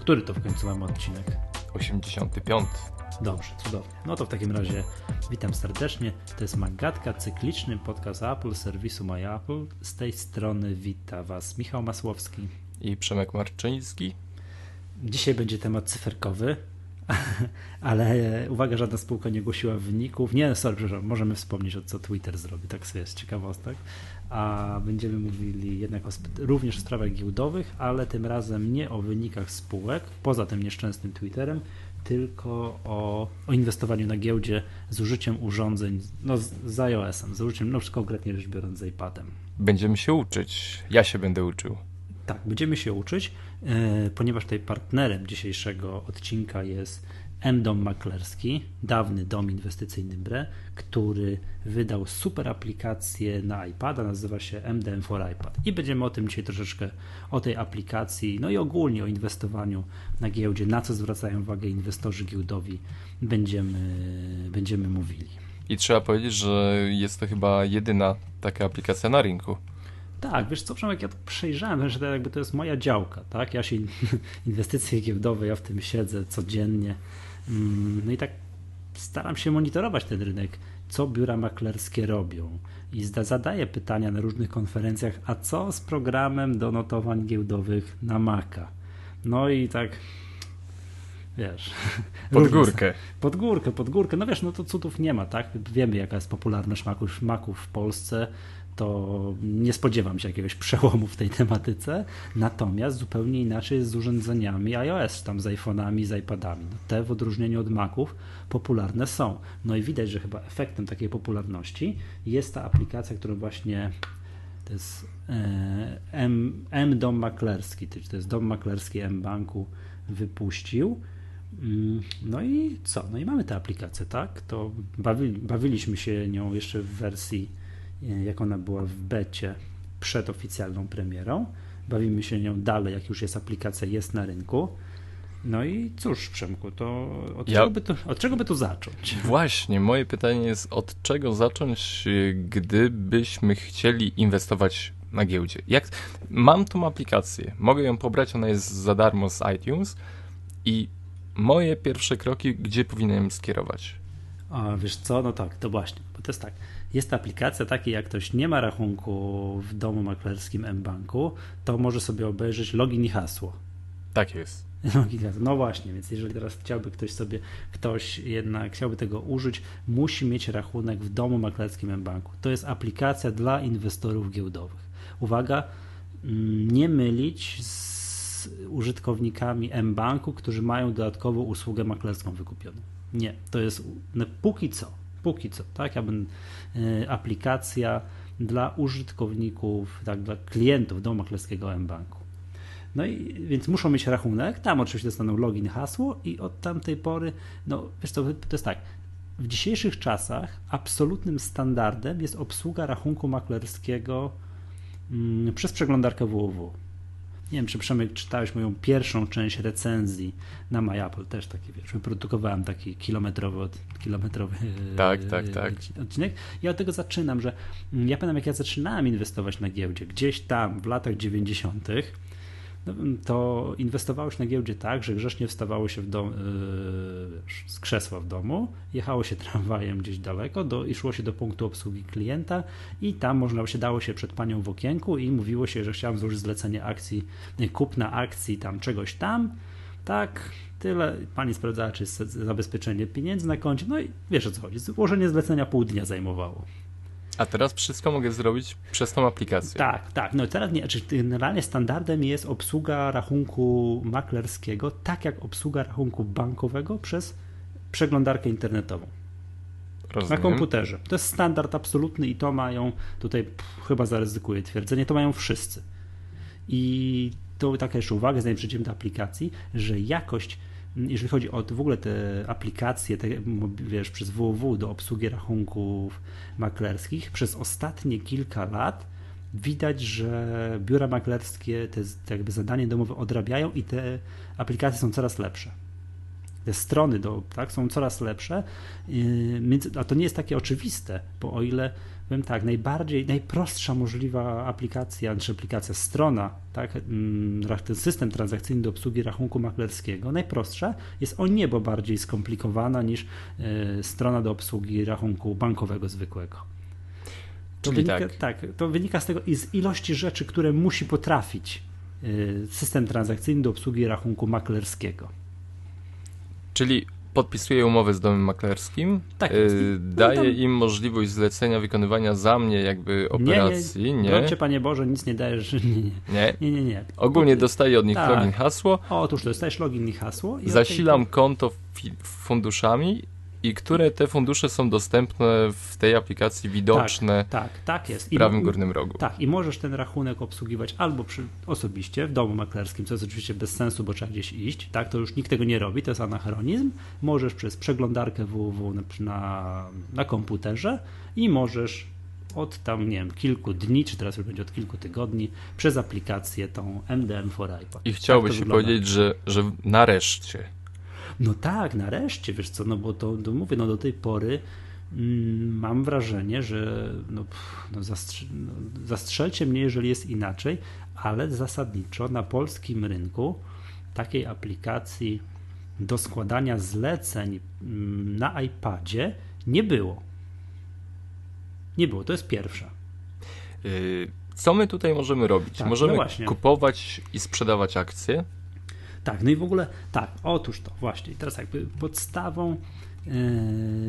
który to w końcu mamy odcinek? 85. Dobrze, cudownie. No to w takim razie witam serdecznie. To jest Magatka, cykliczny podcast Apple, serwisu MyApple. Z tej strony wita Was Michał Masłowski i Przemek Marczyński. Dzisiaj będzie temat cyferkowy, ale uwaga, żadna spółka nie głosiła wyników. Nie, sorry, przepraszam, możemy wspomnieć o co Twitter zrobi, tak sobie jest ciekawostek. A będziemy mówili jednak o, również o sprawach giełdowych, ale tym razem nie o wynikach spółek, poza tym nieszczęsnym Twitterem, tylko o, o inwestowaniu na giełdzie z użyciem urządzeń, no z, z iOS-em, z użyciem, no konkretnie rzecz biorąc, z iPadem. Będziemy się uczyć. Ja się będę uczył. Tak, będziemy się uczyć, e, ponieważ tutaj partnerem dzisiejszego odcinka jest M-Dom Maklerski, dawny dom inwestycyjny BRE, który wydał super aplikację na iPada, nazywa się MDM for iPad. I będziemy o tym dzisiaj troszeczkę, o tej aplikacji, no i ogólnie o inwestowaniu na giełdzie, na co zwracają uwagę inwestorzy giełdowi, będziemy, będziemy mówili. I trzeba powiedzieć, że jest to chyba jedyna taka aplikacja na rynku. Tak, wiesz co, Przemek, ja to przejrzałem, że to jakby to jest moja działka, tak? Ja się inwestycje giełdowe, ja w tym siedzę codziennie. Mm, no i tak staram się monitorować ten rynek, co biura maklerskie robią. I zadaję pytania na różnych konferencjach, a co z programem do notowań giełdowych na Maca? No i tak wiesz. Pod górkę. Pod górkę, pod górkę. No wiesz, no to cudów nie ma, tak? Wiemy, jaka jest popularność maków, maków w Polsce to nie spodziewam się jakiegoś przełomu w tej tematyce. Natomiast zupełnie inaczej jest z urządzeniami iOS, tam z iPhone'ami, z iPadami. No te w odróżnieniu od Maców popularne są. No i widać, że chyba efektem takiej popularności jest ta aplikacja, którą właśnie to jest e, M, M Dom Maklerski, to jest Dom Maklerski M Banku wypuścił. Mm, no i co? No i mamy tę aplikację, tak? To bawili, bawiliśmy się nią jeszcze w wersji jak ona była w becie przed oficjalną premierą. Bawimy się nią dalej, jak już jest aplikacja, jest na rynku. No i cóż, Przemku, to od, ja... czego by tu, od czego by tu zacząć? Właśnie, moje pytanie jest, od czego zacząć, gdybyśmy chcieli inwestować na giełdzie? Jak, mam tą aplikację, mogę ją pobrać, ona jest za darmo z iTunes i moje pierwsze kroki, gdzie powinienem skierować? A wiesz co, no tak, to właśnie, bo to jest tak, jest aplikacja taka, jak ktoś nie ma rachunku w domu maklerskim mBanku, to może sobie obejrzeć login i hasło. Tak jest. No właśnie, więc jeżeli teraz chciałby ktoś sobie, ktoś jednak chciałby tego użyć, musi mieć rachunek w domu maklerskim mBanku. To jest aplikacja dla inwestorów giełdowych. Uwaga, mm, nie mylić z użytkownikami mBanku, którzy mają dodatkową usługę maklerską wykupioną. Nie, to jest no, póki co Póki co, tak? Ja bym, e, aplikacja dla użytkowników, tak, dla klientów domu maklerskiego mBanku. No i więc muszą mieć rachunek, tam oczywiście dostaną login, hasło i od tamtej pory, no wiesz co, to jest tak, w dzisiejszych czasach absolutnym standardem jest obsługa rachunku maklerskiego mm, przez przeglądarkę www. Nie wiem, czy Przemek czytałeś moją pierwszą część recenzji na MyApple, też taki, wiesz, wyprodukowałem taki kilometrowy, kilometrowy tak, tak, tak. odcinek. Ja od tego zaczynam, że ja pamiętam, jak ja zaczynałem inwestować na giełdzie, gdzieś tam w latach 90., no, to inwestowałeś na giełdzie tak, że grzecznie wstawało się dom, yy, z krzesła w domu, jechało się tramwajem gdzieś daleko do, i szło się do punktu obsługi klienta i tam można się dało się przed panią w okienku i mówiło się, że chciałem złożyć zlecenie akcji, kupna akcji tam czegoś tam, tak, tyle. Pani sprawdzała, czy jest zabezpieczenie pieniędzy na koncie, no i wiesz o co chodzi. Złożenie zlecenia pół dnia zajmowało. A teraz wszystko mogę zrobić przez tą aplikację. Tak, tak. No teraz nie, znaczy generalnie standardem jest obsługa rachunku maklerskiego, tak jak obsługa rachunku bankowego przez przeglądarkę internetową. Rozumiem. Na komputerze. To jest standard absolutny i to mają, tutaj pff, chyba zaryzykuję twierdzenie, to mają wszyscy. I to taka jeszcze uwaga, zanim przejdziemy do aplikacji, że jakość jeżeli chodzi o w ogóle te aplikacje, te, wiesz, przez www do obsługi rachunków maklerskich, przez ostatnie kilka lat widać, że biura maklerskie te, te jakby zadanie domowe odrabiają i te aplikacje są coraz lepsze. te strony do, tak, są coraz lepsze, a to nie jest takie oczywiste, bo o ile powiem tak, najbardziej, najprostsza możliwa aplikacja, czy aplikacja, strona, tak, mm, ten system transakcyjny do obsługi rachunku maklerskiego, najprostsza jest o niebo bardziej skomplikowana niż e, strona do obsługi rachunku bankowego zwykłego. To wynika, tak. tak. to wynika z tego z ilości rzeczy, które musi potrafić e, system transakcyjny do obsługi rachunku maklerskiego. Czyli podpisuje umowę z domem maklerskim, tak, yy, daje tam... im możliwość zlecenia wykonywania za mnie jakby operacji. Nie, nie. nie. Panie Boże, nic nie dajesz. Nie, nie, nie. nie, nie. Ogólnie dostaję od nich tak. login, hasło. Otóż dostajesz login i hasło. I zasilam tej... konto funduszami i które te fundusze są dostępne w tej aplikacji widoczne tak, tak, tak jest. w prawym górnym rogu. Tak, i możesz ten rachunek obsługiwać albo przy, osobiście w domu maklerskim, co jest oczywiście bez sensu, bo trzeba gdzieś iść, tak, to już nikt tego nie robi, to jest anachronizm. Możesz przez przeglądarkę www na, na, na komputerze i możesz od tam, nie wiem, kilku dni, czy teraz już będzie od kilku tygodni, przez aplikację tą MDM for iPad. I chciałbyś tak powiedzieć, że, że nareszcie no tak, nareszcie, wiesz co, no bo to, to mówię, no do tej pory mm, mam wrażenie, że no, no, zastrze no, zastrzelcie mnie, jeżeli jest inaczej, ale zasadniczo na polskim rynku takiej aplikacji do składania zleceń mm, na iPadzie nie było. Nie było, to jest pierwsza. Y, co my tutaj możemy robić? Tak, możemy no kupować i sprzedawać akcje. Tak, no i w ogóle, tak, otóż to właśnie. Teraz jakby podstawą, yy,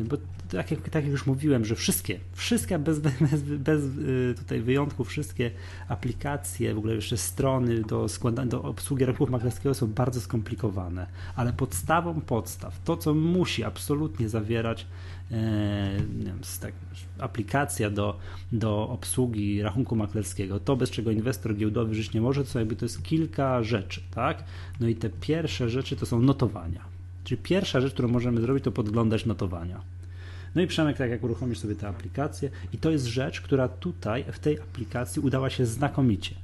bo tak jak, tak jak już mówiłem, że wszystkie, wszystkie bez, bez, bez yy, tutaj wyjątków, wszystkie aplikacje, w ogóle jeszcze strony do, do obsługi rachunku maklerskiego są bardzo skomplikowane, ale podstawą podstaw, to co musi absolutnie zawierać tak, aplikacja do, do obsługi rachunku maklerskiego, to bez czego inwestor giełdowy żyć nie może, to jakby to jest kilka rzeczy, tak? No i te pierwsze rzeczy to są notowania. Czyli pierwsza rzecz, którą możemy zrobić, to podglądać notowania. No i Przemek, tak jak uruchomisz sobie tę aplikację i to jest rzecz, która tutaj w tej aplikacji udała się znakomicie.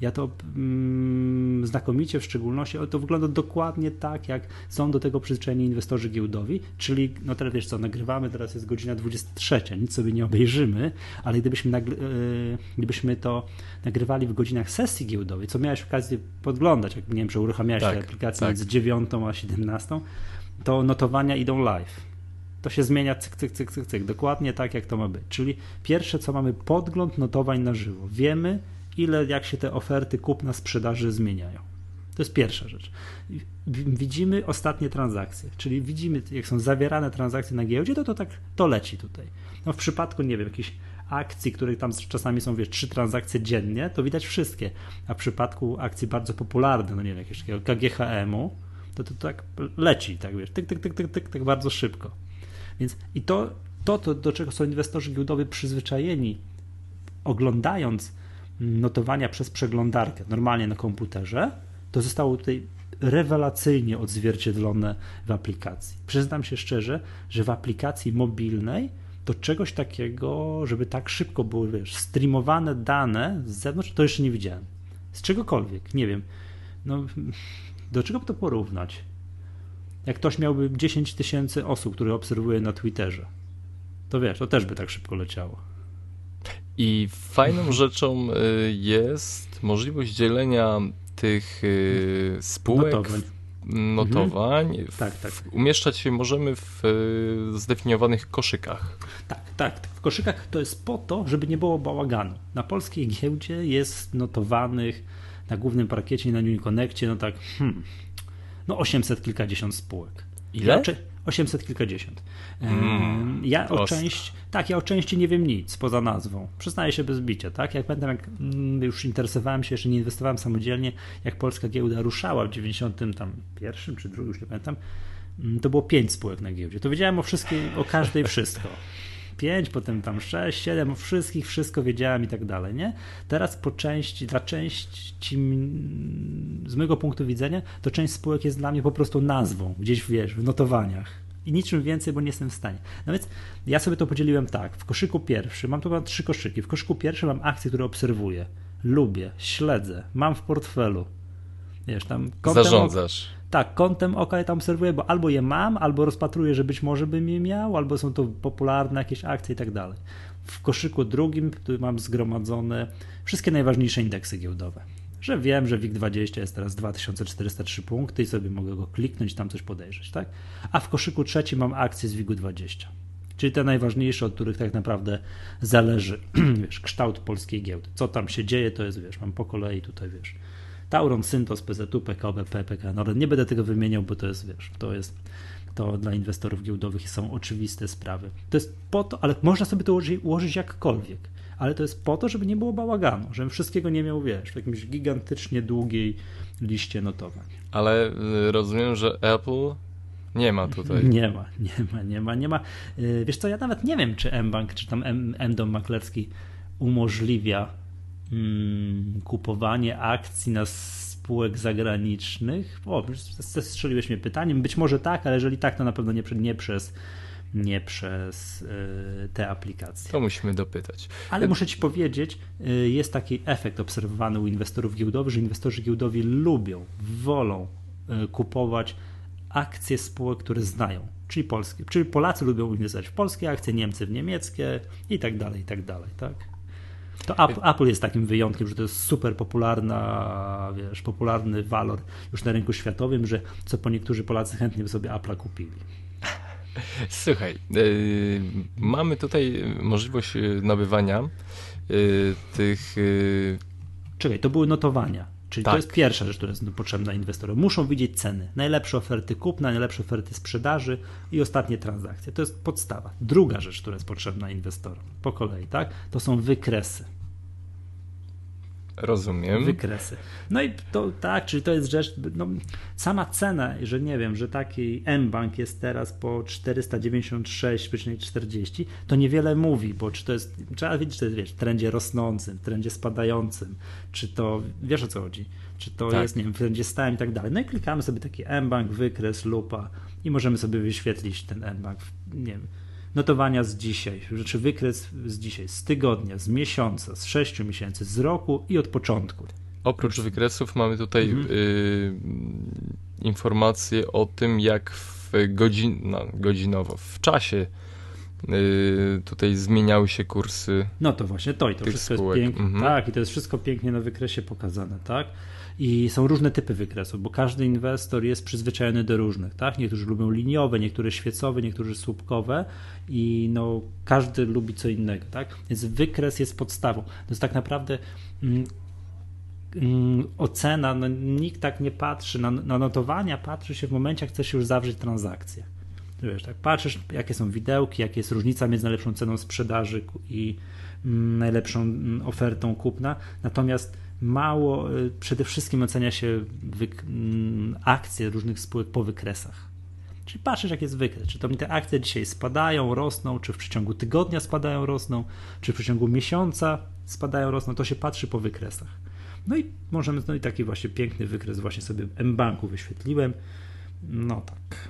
Ja to mm, znakomicie, w szczególności, to wygląda dokładnie tak, jak są do tego przyzwyczajeni inwestorzy giełdowi, czyli, no teraz wiesz co, nagrywamy, teraz jest godzina 23, nic sobie nie obejrzymy, ale gdybyśmy, nagry, yy, gdybyśmy to nagrywali w godzinach sesji giełdowej, co miałeś okazję podglądać, jak nie wiem, że uruchamiałeś tak, tę aplikację tak. między 9 a 17, to notowania idą live to się zmienia cyk, cyk, cyk, cyk, cyk, dokładnie tak, jak to ma być. Czyli pierwsze, co mamy, podgląd notowań na żywo. Wiemy, ile, jak się te oferty kupna sprzedaży zmieniają. To jest pierwsza rzecz. Widzimy ostatnie transakcje, czyli widzimy, jak są zawierane transakcje na giełdzie, to to tak to leci tutaj. No w przypadku, nie wiem, jakichś akcji, których tam czasami są, wiesz, trzy transakcje dziennie, to widać wszystkie. A w przypadku akcji bardzo popularnych, no nie wiem, jakiegoś takiego KGHM-u, to to tak leci, tak wiesz, tyk, tyk, tyk, tyk, tyk, tak bardzo szybko. Więc i to, to, to do czego są inwestorzy giełdowi przyzwyczajeni, oglądając notowania przez przeglądarkę, normalnie na komputerze, to zostało tutaj rewelacyjnie odzwierciedlone w aplikacji. Przyznam się szczerze, że w aplikacji mobilnej to czegoś takiego, żeby tak szybko były wiesz, streamowane dane z zewnątrz, to jeszcze nie widziałem. Z czegokolwiek, nie wiem. No, do czego by to porównać? Jak ktoś miałby 10 tysięcy osób, które obserwuje na Twitterze, to wiesz, to też by tak szybko leciało. I fajną rzeczą y, jest możliwość dzielenia tych y, spółek, notowań, notowań. Mhm. tak, tak. umieszczać się możemy w y, zdefiniowanych koszykach. Tak, tak. W koszykach to jest po to, żeby nie było bałaganu. Na polskiej giełdzie jest notowanych na głównym parkiecie na New Connectie, no tak, hmm, no 800 kilkadziesiąt spółek. Ile? 800 kilkadziesiąt. Mm, ja o części, tak, ja o części nie wiem nic poza nazwą. Przyznaję się bez bicia, tak? Jak pamiętam, jak mm, już interesowałem się, jeszcze nie inwestowałem samodzielnie, jak polska giełda ruszała w 91 czy drugim, już nie pamiętam, mm, to było pięć spółek na giełdzie. To wiedziałem o wszystkim, o każdej wszystko. 5, potem tam 6, 7, o wszystkich wszystko wiedziałem i tak dalej, nie? Teraz po części, dla części z mojego punktu widzenia, to część spółek jest dla mnie po prostu nazwą, gdzieś wiesz, w notowaniach. I niczym więcej, bo nie jestem w stanie. No więc ja sobie to podzieliłem tak. W koszyku pierwszym, mam tu mam trzy koszyki. W koszyku pierwszym mam akcje, które obserwuję, lubię, śledzę, mam w portfelu. Wiesz, tam kątem Zarządzasz. Tak, kątem oka je tam obserwuję, bo albo je mam, albo rozpatruję, że być może bym je miał, albo są to popularne jakieś akcje i tak dalej. W koszyku drugim tu mam zgromadzone wszystkie najważniejsze indeksy giełdowe. Że wiem, że WIG20 jest teraz 2403 punkty i sobie mogę go kliknąć, tam coś podejrzeć, tak? A w koszyku trzecim mam akcje z WIG20 czyli te najważniejsze, od których tak naprawdę zależy wiesz, kształt polskiej giełdy. Co tam się dzieje, to jest, wiesz, mam po kolei tutaj, wiesz, Tauron, Syntos, PZU, PKB, PPK, no nie będę tego wymieniał, bo to jest, wiesz, to jest to dla inwestorów giełdowych są oczywiste sprawy. To jest po to, ale można sobie to ułożyć, ułożyć jakkolwiek, ale to jest po to, żeby nie było bałaganu, żebym wszystkiego nie miał, wiesz, w jakimś gigantycznie długiej liście notowań. Ale y, rozumiem, że Apple nie ma tutaj. Nie ma, nie ma, nie ma, nie ma. Y, wiesz co, ja nawet nie wiem, czy mBank, czy tam M-Dom maklerski umożliwia mm, kupowanie akcji na spółek zagranicznych. O, strzeliłeś mnie pytaniem. Być może tak, ale jeżeli tak, to na pewno nie, nie przez nie przez y, te aplikacje. To musimy dopytać. Ale muszę Ci powiedzieć, y, jest taki efekt obserwowany u inwestorów giełdowych, że inwestorzy giełdowi lubią, wolą kupować akcje spółek, które znają, czyli polskie. Czyli Polacy lubią inwestować w polskie akcje, Niemcy w niemieckie i tak dalej, i tak dalej, tak? To Apple jest takim wyjątkiem, że to jest super popularna, wiesz, popularny walor już na rynku światowym, że co po niektórzy Polacy chętnie by sobie Apple'a kupili. Słuchaj, yy, mamy tutaj możliwość nabywania yy, tych. Yy... Czekaj, to były notowania. Czyli tak. to jest pierwsza rzecz, która jest potrzebna inwestorom. Muszą widzieć ceny, najlepsze oferty kupna, najlepsze oferty sprzedaży i ostatnie transakcje. To jest podstawa. Druga rzecz, która jest potrzebna inwestorom, po kolei, tak? To są wykresy. Rozumiem. Wykresy. No i to tak, czyli to jest rzecz, no, sama cena, że nie wiem, że taki M-Bank jest teraz po 496,40, to niewiele mówi, bo czy to jest, trzeba wiedzieć, czy to jest wiesz, w trendzie rosnącym, w trendzie spadającym, czy to, wiesz o co chodzi, czy to tak. jest, nie wiem, w trendzie stałym i tak dalej. No i klikamy sobie taki M-Bank, wykres, lupa i możemy sobie wyświetlić ten M-Bank, nie wiem, notowania z dzisiaj, rzeczy wykres z dzisiaj, z tygodnia, z miesiąca, z sześciu miesięcy, z roku i od początku. Oprócz wykresów mamy tutaj mhm. y, informacje o tym, jak w godzin, no, godzinowo, w czasie y, tutaj zmieniały się kursy. No to właśnie to i to wszystko spółek. jest pięknie. Mhm. Tak, i to jest wszystko pięknie na wykresie pokazane, tak? I są różne typy wykresów, bo każdy inwestor jest przyzwyczajony do różnych, tak? Niektórzy lubią liniowe, niektóre świecowe, niektórzy słupkowe i no, każdy lubi co innego, tak? Więc wykres jest podstawą. To jest tak naprawdę mm, mm, ocena, no, nikt tak nie patrzy, na, na notowania patrzy się w momencie, jak chcesz już zawrzeć transakcję. Wiesz, tak, patrzysz, jakie są widełki, jaka jest różnica między najlepszą ceną sprzedaży i mm, najlepszą mm, ofertą kupna, natomiast mało, y, przede wszystkim ocenia się akcje różnych spółek po wykresach. Czyli patrzysz, jak jest wykres. Czy to mi te akcje dzisiaj spadają, rosną, czy w przeciągu tygodnia spadają, rosną, czy w przeciągu miesiąca spadają, rosną. To się patrzy po wykresach. No i możemy, no i taki właśnie piękny wykres właśnie sobie w M-Banku wyświetliłem. No tak.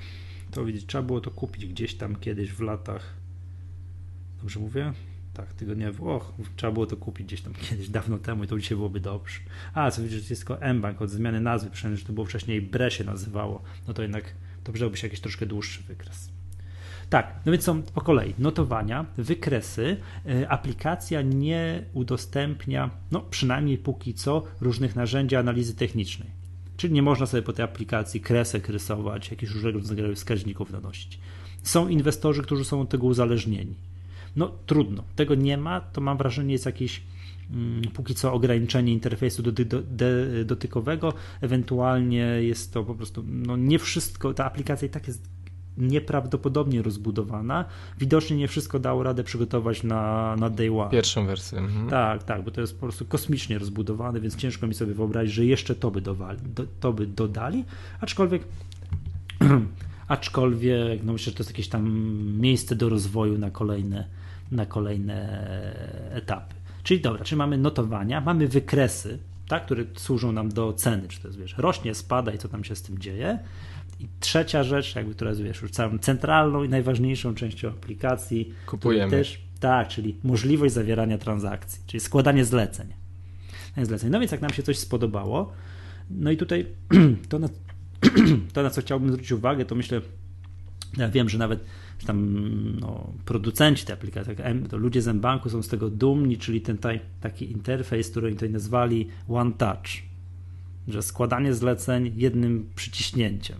To widzieć, trzeba było to kupić gdzieś tam kiedyś w latach. Dobrze mówię? Tak, tygodniowy. Och, trzeba było to kupić gdzieś tam kiedyś, dawno temu i to dzisiaj byłoby dobrze. A, co widzisz, jest tylko M-Bank od zmiany nazwy, przynajmniej, że to było wcześniej BRE się nazywało, no to jednak to przydałoby się jakiś troszkę dłuższy wykres. Tak, no więc są po kolei notowania, wykresy. Y, aplikacja nie udostępnia, no przynajmniej póki co, różnych narzędzi analizy technicznej. Czyli nie można sobie po tej aplikacji kresek rysować, jakichś różnego rodzaju wskaźników nanosić. Są inwestorzy, którzy są od tego uzależnieni no trudno, tego nie ma, to mam wrażenie jest jakieś mm, póki co ograniczenie interfejsu do, do, do, dotykowego, ewentualnie jest to po prostu, no nie wszystko, ta aplikacja i tak jest nieprawdopodobnie rozbudowana. Widocznie nie wszystko dało radę przygotować na, na day one. Pierwszą wersję. Mhm. Tak, tak, bo to jest po prostu kosmicznie rozbudowane, więc ciężko mi sobie wyobrazić, że jeszcze to by, dowali, do, to by dodali, aczkolwiek aczkolwiek no myślę, że to jest jakieś tam miejsce do rozwoju na kolejne na kolejne etapy. Czyli dobra, czyli mamy notowania, mamy wykresy, tak, które służą nam do ceny, czy to jest, wiesz, rośnie, spada i co tam się z tym dzieje. I trzecia rzecz, jakby która jest, wiesz, już całą centralną i najważniejszą częścią aplikacji. Kupujemy. Też, tak, czyli możliwość zawierania transakcji, czyli składanie zleceń. zleceń. No więc jak nam się coś spodobało, no i tutaj to, na, to, na co chciałbym zwrócić uwagę, to myślę, ja wiem, że nawet że tam no, producenci tej aplikacji, to ludzie z mBanku są z tego dumni, czyli ten taki interfejs, który oni tutaj nazwali One Touch, że składanie zleceń jednym przyciśnięciem.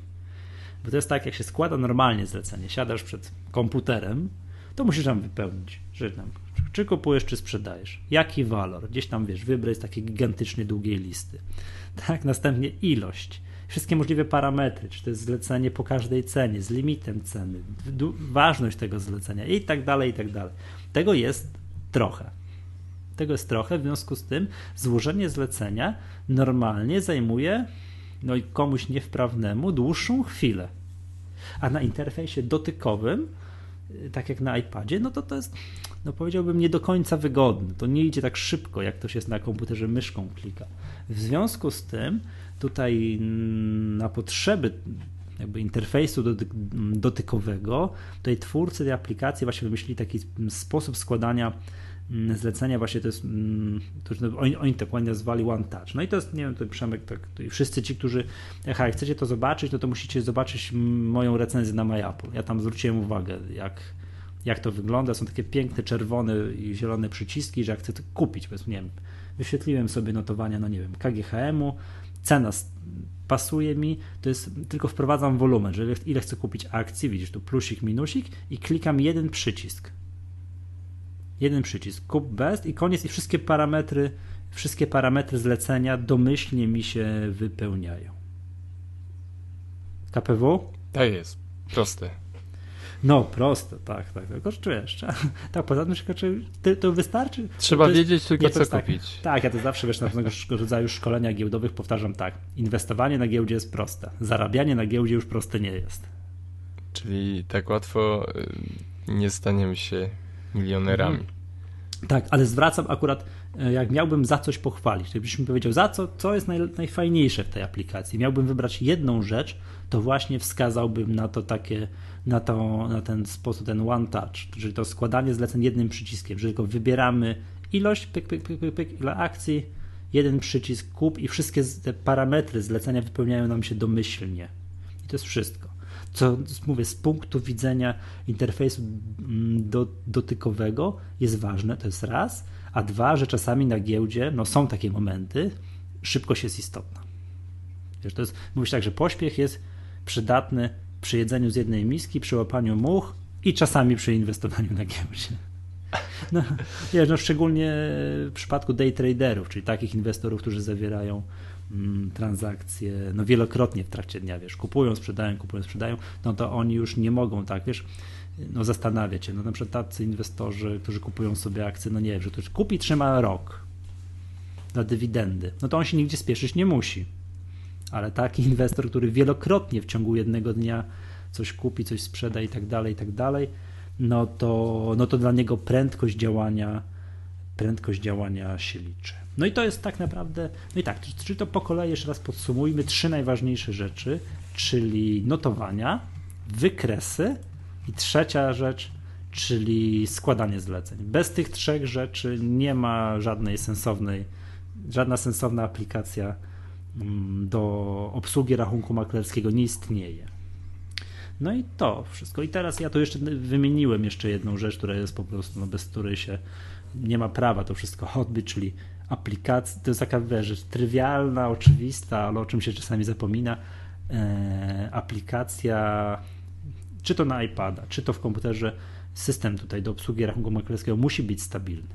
Bo to jest tak, jak się składa normalnie zlecenie, siadasz przed komputerem, to musisz tam wypełnić, że tam czy kupujesz, czy sprzedajesz, jaki walor, gdzieś tam wiesz, wybrać z takiej gigantycznie długiej listy. Tak, następnie ilość, wszystkie możliwe parametry, czy to jest zlecenie po każdej cenie, z limitem ceny, ważność tego zlecenia i tak dalej, i tak dalej. Tego jest trochę. Tego jest trochę, w związku z tym złożenie zlecenia normalnie zajmuje no i komuś niewprawnemu dłuższą chwilę. A na interfejsie dotykowym, y, tak jak na iPadzie, no to to jest, no powiedziałbym, nie do końca wygodne. To nie idzie tak szybko, jak to się jest na komputerze myszką klika. W związku z tym tutaj na potrzeby jakby interfejsu dotykowego, tutaj twórcy tej aplikacji właśnie wymyślili taki sposób składania mm, zlecenia, właśnie to jest, mm, to oni, oni to dokładnie nazwali One Touch. No i to jest, nie wiem, to Przemek, tak, to wszyscy ci, którzy, jak chcecie to zobaczyć, no to musicie zobaczyć moją recenzję na MyApple. Ja tam zwróciłem uwagę, jak, jak to wygląda. Są takie piękne czerwone i zielone przyciski, że jak chcę to kupić, powiedzmy, nie wiem, wyświetliłem sobie notowania, no nie wiem, KGHM-u, cena pasuje mi, to jest tylko wprowadzam wolumen, że ile chcę kupić akcji, widzisz tu plusik, minusik i klikam jeden przycisk. Jeden przycisk, kup best i koniec i wszystkie parametry, wszystkie parametry zlecenia domyślnie mi się wypełniają. KPW? Tak jest, proste. No, proste, tak, tak. Tylko czujesz, tak, poza tym, czy to wystarczy. Trzeba to jest, wiedzieć tylko, nie, co tak, kupić. Tak, ja to zawsze, wiesz, na pewnego rodzaju szkolenia giełdowych powtarzam tak. Inwestowanie na giełdzie jest proste. Zarabianie na giełdzie już proste nie jest. Czyli tak łatwo y, nie staniemy się milionerami. Mhm. Tak, ale zwracam akurat, jak miałbym za coś pochwalić, gdybyś mi powiedział, za co, co jest naj, najfajniejsze w tej aplikacji, miałbym wybrać jedną rzecz, to właśnie wskazałbym na to takie na, to, na ten sposób, ten one touch, czyli to składanie zleceń jednym przyciskiem, że tylko wybieramy ilość, pyk, pyk, pyk, pyk, pyk ile akcji, jeden przycisk kup i wszystkie te parametry zlecenia wypełniają nam się domyślnie. I to jest wszystko. Co mówię, z punktu widzenia interfejsu mm, do, dotykowego jest ważne, to jest raz, a dwa, że czasami na giełdzie, no są takie momenty, szybkość jest istotna. Wiesz, to jest, mówisz tak, że pośpiech jest przydatny przy jedzeniu z jednej miski, przy łapaniu much i czasami przy inwestowaniu na giełdzie. No, wiesz, no szczególnie w przypadku day traderów, czyli takich inwestorów, którzy zawierają mm, transakcje no, wielokrotnie w trakcie dnia, wiesz, kupują, sprzedają, kupują, sprzedają, no to oni już nie mogą tak, wiesz, no zastanawiać się, no na przykład tacy inwestorzy, którzy kupują sobie akcje, no nie wiem, że to kupi trzyma rok na dywidendy, no to on się nigdzie spieszyć nie musi ale taki inwestor, który wielokrotnie w ciągu jednego dnia coś kupi, coś sprzeda i tak dalej, i tak dalej, no to, no to dla niego prędkość działania, prędkość działania się liczy. No i to jest tak naprawdę, no i tak, czy to po kolei jeszcze raz podsumujmy, trzy najważniejsze rzeczy, czyli notowania, wykresy i trzecia rzecz, czyli składanie zleceń. Bez tych trzech rzeczy nie ma żadnej sensownej, żadna sensowna aplikacja Mm, do obsługi rachunku maklerskiego nie istnieje. No i to wszystko. I teraz ja to jeszcze wymieniłem jeszcze jedną rzecz, która jest po prostu, no bez której się nie ma prawa to wszystko odbyć, czyli aplikacja, to jest taka wiesz, trywialna, oczywista, ale o czym się czasami zapomina, e, aplikacja, czy to na iPada, czy to w komputerze, system tutaj do obsługi rachunku maklerskiego musi być stabilny.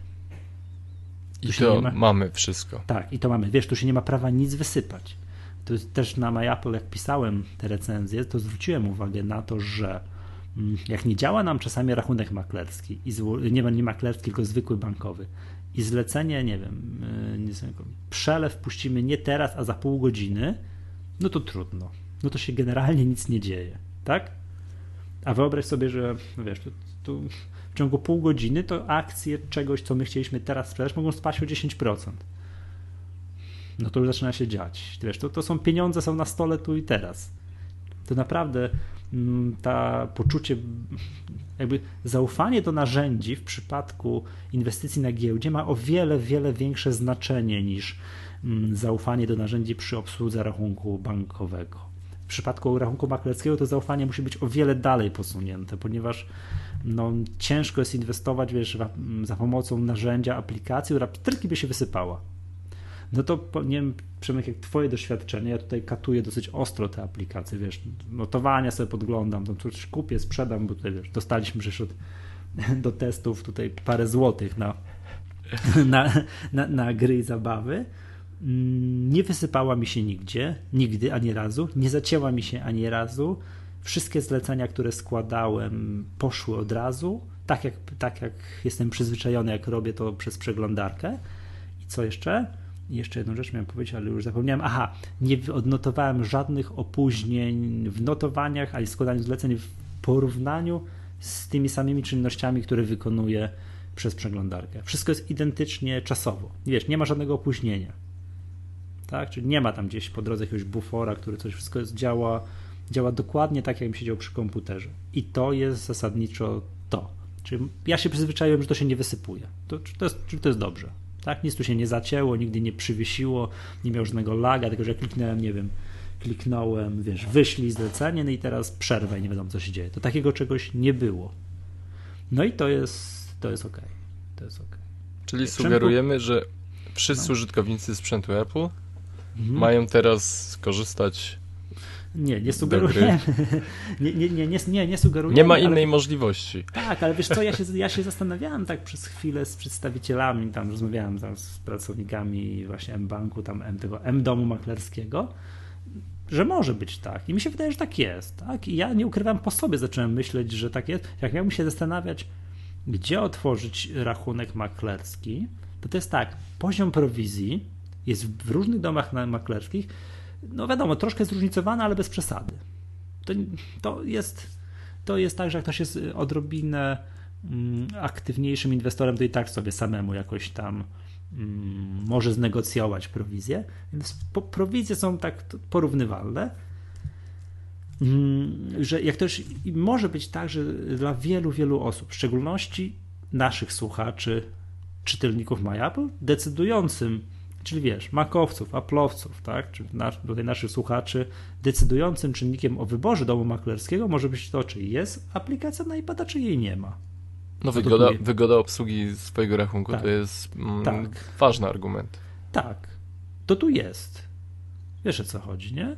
I to ma... mamy wszystko. Tak, i to mamy. Wiesz, tu się nie ma prawa nic wysypać. To też na MyApple, jak pisałem te recenzje, to zwróciłem uwagę na to, że mm, jak nie działa nam czasami rachunek maklerski, i zło... nie, nie maklerski, tylko zwykły bankowy, i zlecenie, nie wiem, y, nie wiem, przelew puścimy nie teraz, a za pół godziny, no to trudno. No to się generalnie nic nie dzieje, tak? A wyobraź sobie, że wiesz, tu, tu w ciągu pół godziny, to akcje czegoś, co my chcieliśmy teraz sprzedać, mogą spaść o 10%. No to już zaczyna się dziać. Wiesz, to, to są pieniądze, są na stole tu i teraz. To naprawdę mm, ta poczucie, jakby zaufanie do narzędzi w przypadku inwestycji na giełdzie ma o wiele, wiele większe znaczenie niż mm, zaufanie do narzędzi przy obsłudze rachunku bankowego. Przypadku rachunku maklerskiego to zaufanie musi być o wiele dalej posunięte, ponieważ no, ciężko jest inwestować wiesz, za pomocą narzędzia, aplikacji, która tylko by się wysypała. No to nie wiem, Przemek, jak twoje doświadczenie, ja tutaj katuję dosyć ostro te aplikacje, wiesz, notowania sobie podglądam, to coś kupię, sprzedam, bo tutaj wiesz, dostaliśmy przecież od, do testów tutaj parę złotych na, na, na, na gry i zabawy. Mm, nie wysypała mi się nigdzie, nigdy, ani razu, nie zacięła mi się ani razu. Wszystkie zlecenia, które składałem, poszły od razu, tak jak, tak jak jestem przyzwyczajony, jak robię to przez przeglądarkę. I co jeszcze? jeszcze jedną rzecz miałem powiedzieć, ale już zapomniałem. Aha, nie odnotowałem żadnych opóźnień w notowaniach, ani składaniu zleceń w porównaniu z tymi samymi czynnościami, które wykonuję przez przeglądarkę. Wszystko jest identycznie czasowo. Wiesz, nie ma żadnego opóźnienia. Tak? Czyli nie ma tam gdzieś po drodze jakiegoś bufora, który coś, wszystko jest, działa, działa dokładnie tak, jakbym siedział przy komputerze. I to jest zasadniczo to. Czyli ja się przyzwyczaiłem, że to się nie wysypuje. To, czy, to jest, czy to jest dobrze? Tak? Nic tu się nie zacięło, nigdy nie przywiesiło, nie miał żadnego laga, tylko że kliknąłem, nie wiem, kliknąłem, wiesz, wyślij zlecenie, no i teraz przerwę i nie wiadomo, co się dzieje. To takiego czegoś nie było. No i to jest, to jest ok. To jest ok. Czyli sugerujemy, że wszyscy no. użytkownicy sprzętu Apple mhm. mają teraz skorzystać nie, nie sugerujemy. Nie, nie, nie, nie, nie, nie sugerujemy. Nie ma innej ale... możliwości. Tak, ale wiesz co, ja się, ja się zastanawiałem tak przez chwilę z przedstawicielami, tam rozmawiałem tam z pracownikami właśnie M-Banku, tam M, tego M-Domu maklerskiego, że może być tak. I mi się wydaje, że tak jest. Tak? I ja nie ukrywam po sobie, zacząłem myśleć, że tak jest. Jak miałbym się zastanawiać, gdzie otworzyć rachunek maklerski, to to jest tak, poziom prowizji jest w różnych domach maklerskich no wiadomo, troszkę zróżnicowane, ale bez przesady. To, to, jest, to jest tak, że jak ktoś jest odrobinę mm, aktywniejszym inwestorem, to i tak sobie samemu jakoś tam mm, może znegocjować prowizję. Więc prowizje są tak porównywalne. Mm, że jak też może być tak, że dla wielu, wielu osób, w szczególności naszych słuchaczy, czytelników MyApple, decydującym Czyli wiesz, makowców, aplowców, tak, czy nasz, tutaj naszych słuchaczy, decydującym czynnikiem o wyborze domu maklerskiego może być to, czy jest aplikacja na iPada, czy jej nie ma. No wygoda, wygoda obsługi swojego rachunku tak, to jest mm, tak. ważny argument. Tak, to tu jest. Wiesz o co chodzi, nie?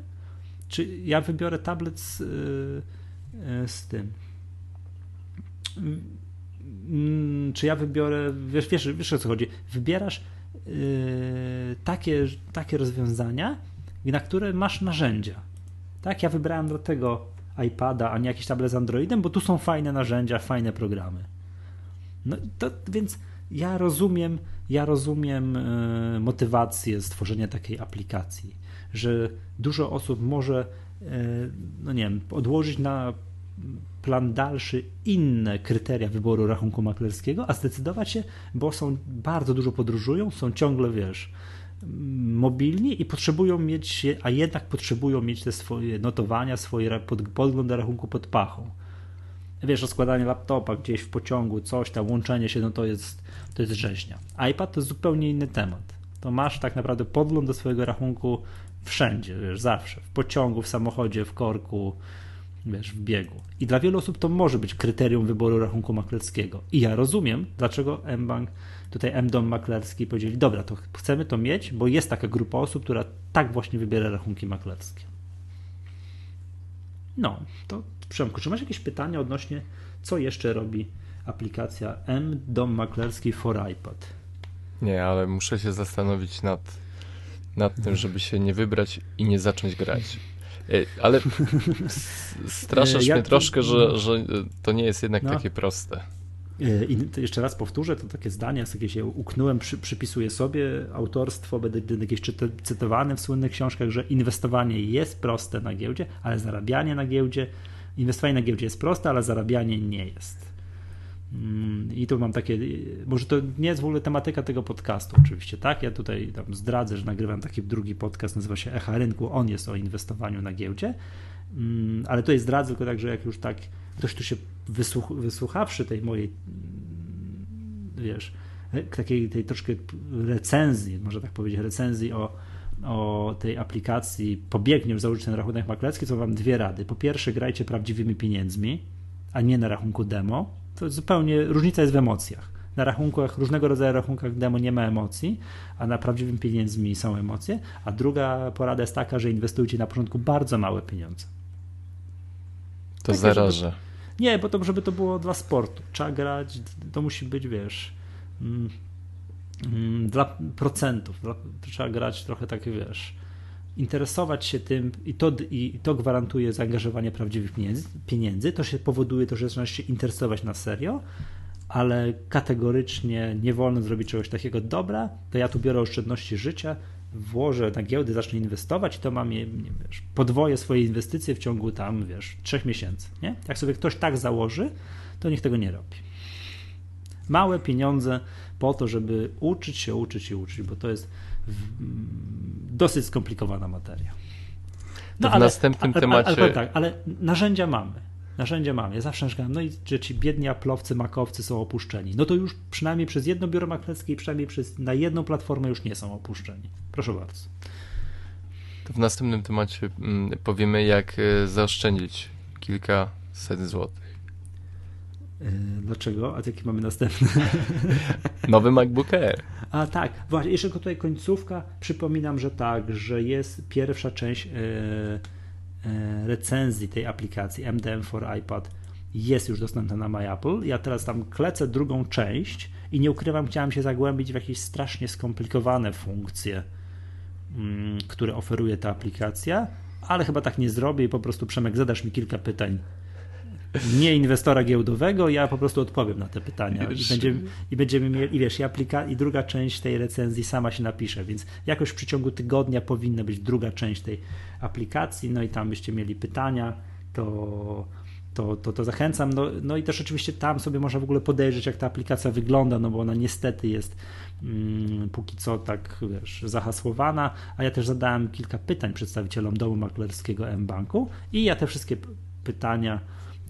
Czy ja wybiorę tablet z, yy, z tym. Yy, czy ja wybiorę, wiesz, wiesz, wiesz o co chodzi? Wybierasz takie, takie rozwiązania, na które masz narzędzia. Tak, ja wybrałem do tego iPada, a nie jakiś tablet z Androidem, bo tu są fajne narzędzia, fajne programy. No to więc ja rozumiem, ja rozumiem yy, motywację stworzenia takiej aplikacji, że dużo osób może, yy, no nie wiem, odłożyć na plan dalszy inne kryteria wyboru rachunku maklerskiego, a zdecydować się, bo są bardzo dużo podróżują, są ciągle, wiesz, mobilni i potrzebują mieć, a jednak potrzebują mieć te swoje notowania, swoje podgląd rachunku pod pachą. Wiesz, rozkładanie laptopa gdzieś w pociągu, coś tam, łączenie się, no to jest, to jest rzeźnia. iPad to jest zupełnie inny temat. To masz tak naprawdę podgląd do swojego rachunku wszędzie, wiesz, zawsze. W pociągu, w samochodzie, w korku, wiesz, w biegu. I dla wielu osób to może być kryterium wyboru rachunku maklerskiego. I ja rozumiem, dlaczego mBank, tutaj mDom maklerski powiedzieli, dobra, to chcemy to mieć, bo jest taka grupa osób, która tak właśnie wybiera rachunki maklerskie. No, to Przemku, czy masz jakieś pytania odnośnie, co jeszcze robi aplikacja mDom maklerski for iPad? Nie, ale muszę się zastanowić nad, nad tym, żeby się nie wybrać i nie zacząć grać. E, ale straszasz ja, mnie troszkę, że, no. że to nie jest jednak no. takie proste. E, I jeszcze raz powtórzę, to takie zdania, jakieś je uknąłem, przy, przypisuję sobie autorstwo, będę jakieś cytowany w słynnych książkach, że inwestowanie jest proste na giełdzie, ale zarabianie na giełdzie, inwestowanie na giełdzie jest proste, ale zarabianie nie jest. Mm, I tu mam takie, może to nie jest w ogóle tematyka tego podcastu, oczywiście, tak? Ja tutaj tam zdradzę, że nagrywam taki drugi podcast, nazywa się Echa Rynku, on jest o inwestowaniu na giełdzie, mm, ale tutaj zdradzę tylko tak, że jak już tak ktoś tu się wysłuch, wysłuchawszy tej mojej, mm, wiesz, takiej tej troszkę recenzji, można tak powiedzieć, recenzji o, o tej aplikacji pobiegnie założyć ten rachunek maklerski, to wam dwie rady. Po pierwsze, grajcie prawdziwymi pieniędzmi, a nie na rachunku demo. To zupełnie różnica jest w emocjach. Na rachunkach, różnego rodzaju rachunkach demo nie ma emocji, a na prawdziwym pieniędzmi są emocje. A druga porada jest taka, że inwestujcie na początku bardzo małe pieniądze. To Takie, zaraża. Żeby, nie, bo to, żeby to było dla sportu. Trzeba grać, to musi być, wiesz, mm, mm, dla procentów. Dla, trzeba grać trochę takie, wiesz, interesować się tym i to, i to gwarantuje zaangażowanie prawdziwych pieniędzy, pieniędzy. To się powoduje to, że zaczynasz się interesować na serio, ale kategorycznie nie wolno zrobić czegoś takiego dobra, to ja tu biorę oszczędności życia, włożę na giełdy, zacznę inwestować i to mam, nie, wiesz, podwoję swoje inwestycje w ciągu tam, wiesz, trzech miesięcy, nie? Jak sobie ktoś tak założy, to niech tego nie robi. Małe pieniądze po to, żeby uczyć się, uczyć i uczyć, bo to jest dosyć skomplikowana materia. No, w ale, następnym ale, temacie. Ale, ale, tak, ale narzędzia mamy. Narzędzia mamy. Ja zawsze narzekam, no i że ci biedni aplowcy, makowcy są opuszczeni. No to już przynajmniej przez jedno biuro maklerskie i przynajmniej przez, na jedną platformę już nie są opuszczeni. Proszę bardzo. To w następnym temacie mm, powiemy, jak e, zaoszczędzić kilkaset złotych. E, dlaczego? A jaki mamy następny? Nowy MacBook Air. A tak, właśnie, jeszcze tutaj końcówka. Przypominam, że tak, że jest pierwsza część. Yy E, recenzji tej aplikacji MDM for iPad jest już dostępna na MyApple. Ja teraz tam klecę drugą część i nie ukrywam, chciałem się zagłębić w jakieś strasznie skomplikowane funkcje, mm, które oferuje ta aplikacja, ale chyba tak nie zrobię i po prostu Przemek zadasz mi kilka pytań nie inwestora giełdowego, ja po prostu odpowiem na te pytania. I będziemy, i będziemy mieli, i wiesz, i, aplika- i druga część tej recenzji sama się napisze, więc jakoś w przeciągu tygodnia powinna być druga część tej aplikacji, no i tam byście mieli pytania, to, to, to, to zachęcam. No, no i też oczywiście tam sobie można w ogóle podejrzeć, jak ta aplikacja wygląda, no bo ona niestety jest mm, póki co tak wiesz, zahasłowana, a ja też zadałem kilka pytań przedstawicielom domu maklerskiego M-Banku i ja te wszystkie pytania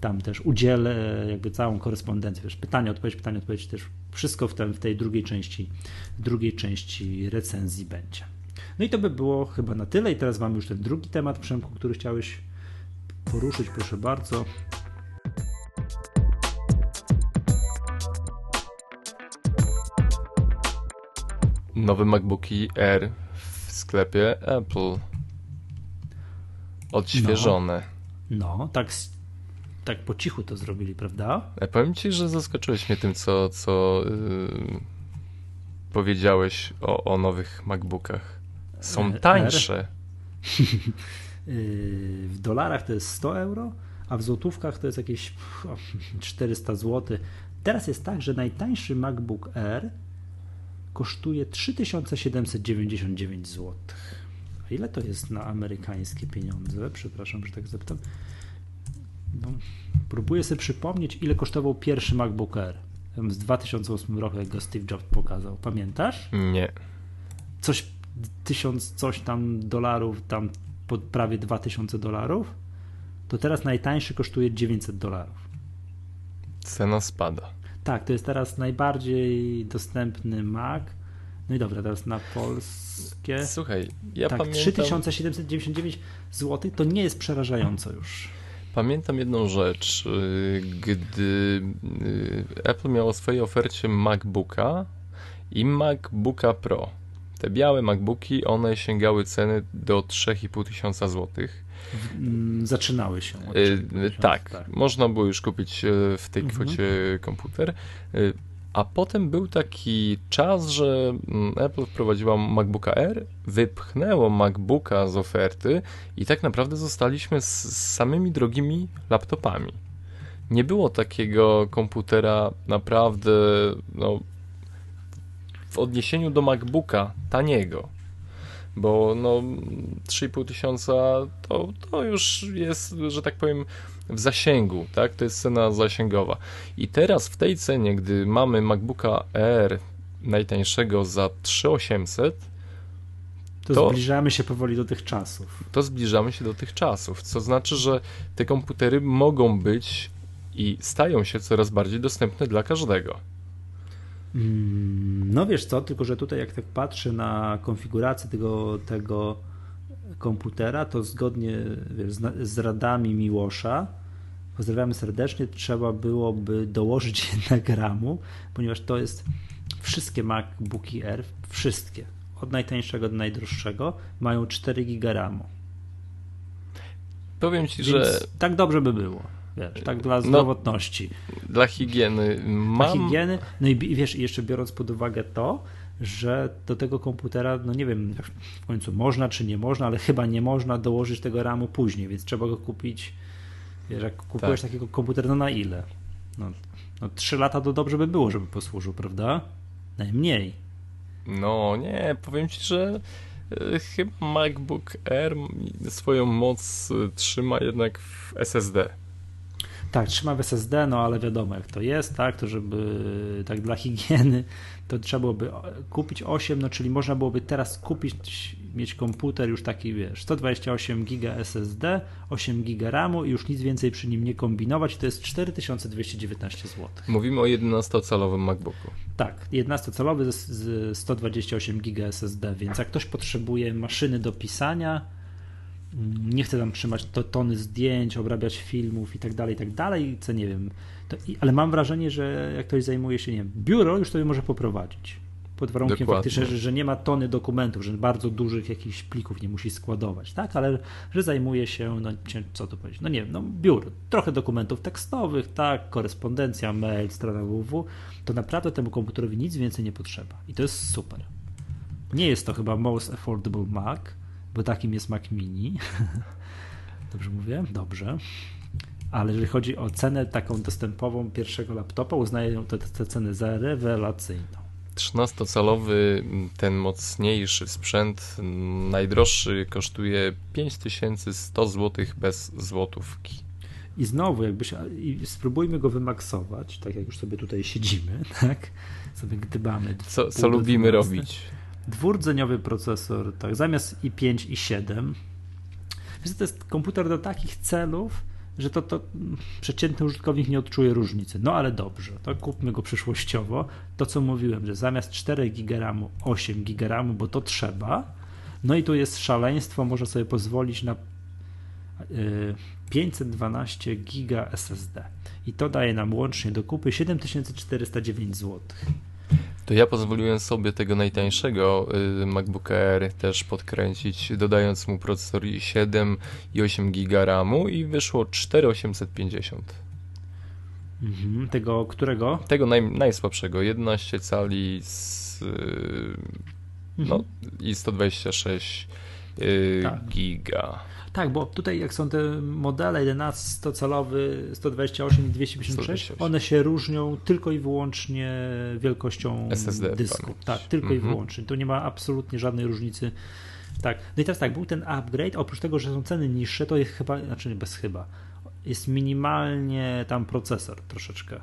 tam też udzielę jakby całą korespondencję, wiesz, pytanie, odpowiedź, pytanie, odpowiedź, też wszystko w, tym, w tej drugiej części, drugiej części recenzji będzie. No i to by było chyba na tyle i teraz mam już ten drugi temat, Przemku, który chciałeś poruszyć, proszę bardzo. Nowe MacBooki Air w sklepie Apple. Odświeżone. No, no tak tak po cichu to zrobili, prawda? Ja powiem ci, że zaskoczyłeś mnie tym, co, co yy, powiedziałeś o, o nowych MacBookach. Są e, tańsze. Y, w dolarach to jest 100 euro, a w złotówkach to jest jakieś 400 zł. Teraz jest tak, że najtańszy MacBook Air kosztuje 3799 zł. A ile to jest na amerykańskie pieniądze? Przepraszam, że tak zapytam. No, próbuję sobie przypomnieć, ile kosztował pierwszy MacBook Air z 2008 roku, jak go Steve Jobs pokazał. Pamiętasz? Nie. Coś, tysiąc coś tam dolarów, tam pod prawie 2000 dolarów, to teraz najtańszy kosztuje 900 dolarów. Cena spada. Tak, to jest teraz najbardziej dostępny Mac. No i dobra, teraz na polskie. Słuchaj, ja tak, pamiętam... 3799 zł to nie jest przerażająco już. Pamiętam jedną rzecz. Y, gdy y, Apple miało w swojej ofercie MacBooka i MacBooka Pro. Te białe MacBooki, one sięgały ceny do 3,5 tysiąca złotych. Mm, zaczynały się. Yy, tak, tak, można było już kupić w tej mhm. kwocie komputer. A potem był taki czas, że mm, Apple wprowadziła MacBooka Air, wypchnęło MacBooka z oferty i tak naprawdę zostaliśmy z samymi drogimi laptopami. Nie było takiego komputera naprawdę no, w odniesieniu do MacBooka taniego, bo no 3,5 tysiąca to, to już jest, że tak powiem, w zasięgu, tak? To jest cena zasięgowa. I teraz w tej cenie, gdy mamy MacBooka Air najtańszego za 3800, to, to, zbliżamy się powoli do tych czasów. To zbliżamy się do tych czasów, co znaczy, że te komputery mogą być i stają się coraz bardziej dostępne dla każdego. Mm, no wiesz co, tylko że tutaj jak tak patrzę na konfigurację tego, tego komputera, to zgodnie z radami Miłosza, pozdrawiamy serdecznie, trzeba byłoby dołożyć jednak RAMu, ponieważ to jest wszystkie MacBooki R, wszystkie, od najtańszego do najdroższego, mają 4 GB RAMu. Powiem ci, Więc że. Tak dobrze by było. Wiesz, tak dla no, zdrowotności. No, dla higieny. Mam... Dla higieny. No i wiesz, jeszcze biorąc pod uwagę to, że do tego komputera, no nie wiem w końcu można czy nie można, ale chyba nie można dołożyć tego RAMu później, więc trzeba go kupić. Wiesz, jak kupujesz tak. takiego komputera, no na ile? No, no 3 lata to dobrze by było, żeby posłużył, prawda? Najmniej. No nie, powiem ci, że e, chyba MacBook Air swoją moc e, trzyma jednak w SSD. Tak, trzyma w SSD, no ale wiadomo jak to jest, tak, to żeby tak dla higieny, to trzeba byłoby kupić 8, no czyli można byłoby teraz kupić, mieć komputer już taki, wiesz, 128 giga SSD, 8 giga RAMu i już nic więcej przy nim nie kombinować, to jest 4219 zł. Mówimy o 11-calowym MacBooku. Tak, 11-calowy z 128 giga SSD, więc jak ktoś potrzebuje maszyny do pisania, nie chcę tam trzymać to, tony zdjęć, obrabiać filmów i tak dalej, i tak dalej, co nie wiem. To, ale mam wrażenie, że jak ktoś zajmuje się, nie wiem, biuro już sobie może poprowadzić. Pod warunkiem Dokładnie. faktycznie, że, że, nie ma tony dokumentów, że bardzo dużych jakichś plików nie musi składować, tak? Ale że zajmuje się, no co to powiedzieć, no nie wiem, no biuro, trochę dokumentów tekstowych, tak, korespondencja, mail, strona www, to naprawdę temu komputerowi nic więcej nie potrzeba. I to jest super. Nie jest to chyba most affordable Mac, bo takim jest Mac Mini. Dobrze mówię? Dobrze. Ale jeżeli chodzi o cenę taką dostępową pierwszego laptopa, uznaję tę, cenę za rewelacyjną. 13-calowy, ten mocniejszy sprzęt, najdroższy kosztuje 5100 zł bez złotówki. I znowu, jakbyś, spróbujmy go wymaksować, tak jak już sobie tutaj siedzimy, tak? Sobie gdybamy. Co, co lubimy robić? Dwurdzeniowy procesor, tak, zamiast i5 i 7. Wiesz, to jest komputer do takich celów, że to, to przeciętny użytkownik nie odczuje różnicy. No ale dobrze, to kupmy go przyszłościowo. To co mówiłem, że zamiast 4 GB 8 GB, bo to trzeba. No i tu jest szaleństwo, może sobie pozwolić na 512 GB SSD. I to daje nam łącznie do kupy 7409 zł. To ja pozwoliłem sobie tego najtańszego y, MacBooka Air też podkręcić, dodając mu procesor i7 i 8 GB RAMu i wyszło 4850. Mhm, tego którego? Tego naj, najsłabszego, 11 cali z, y, no, mhm. i 126 y, tak. giga. Tak, bo tutaj jak są te modele 11, 100-calowy, 128 i 256, one się różnią tylko i wyłącznie wielkością SSD dysku. Tak, tylko i mhm. wyłącznie. Tu nie ma absolutnie żadnej różnicy. Tak. No i teraz tak, był ten upgrade, oprócz tego, że są ceny niższe, to jest chyba, znaczy bez chyba, jest minimalnie tam procesor troszeczkę.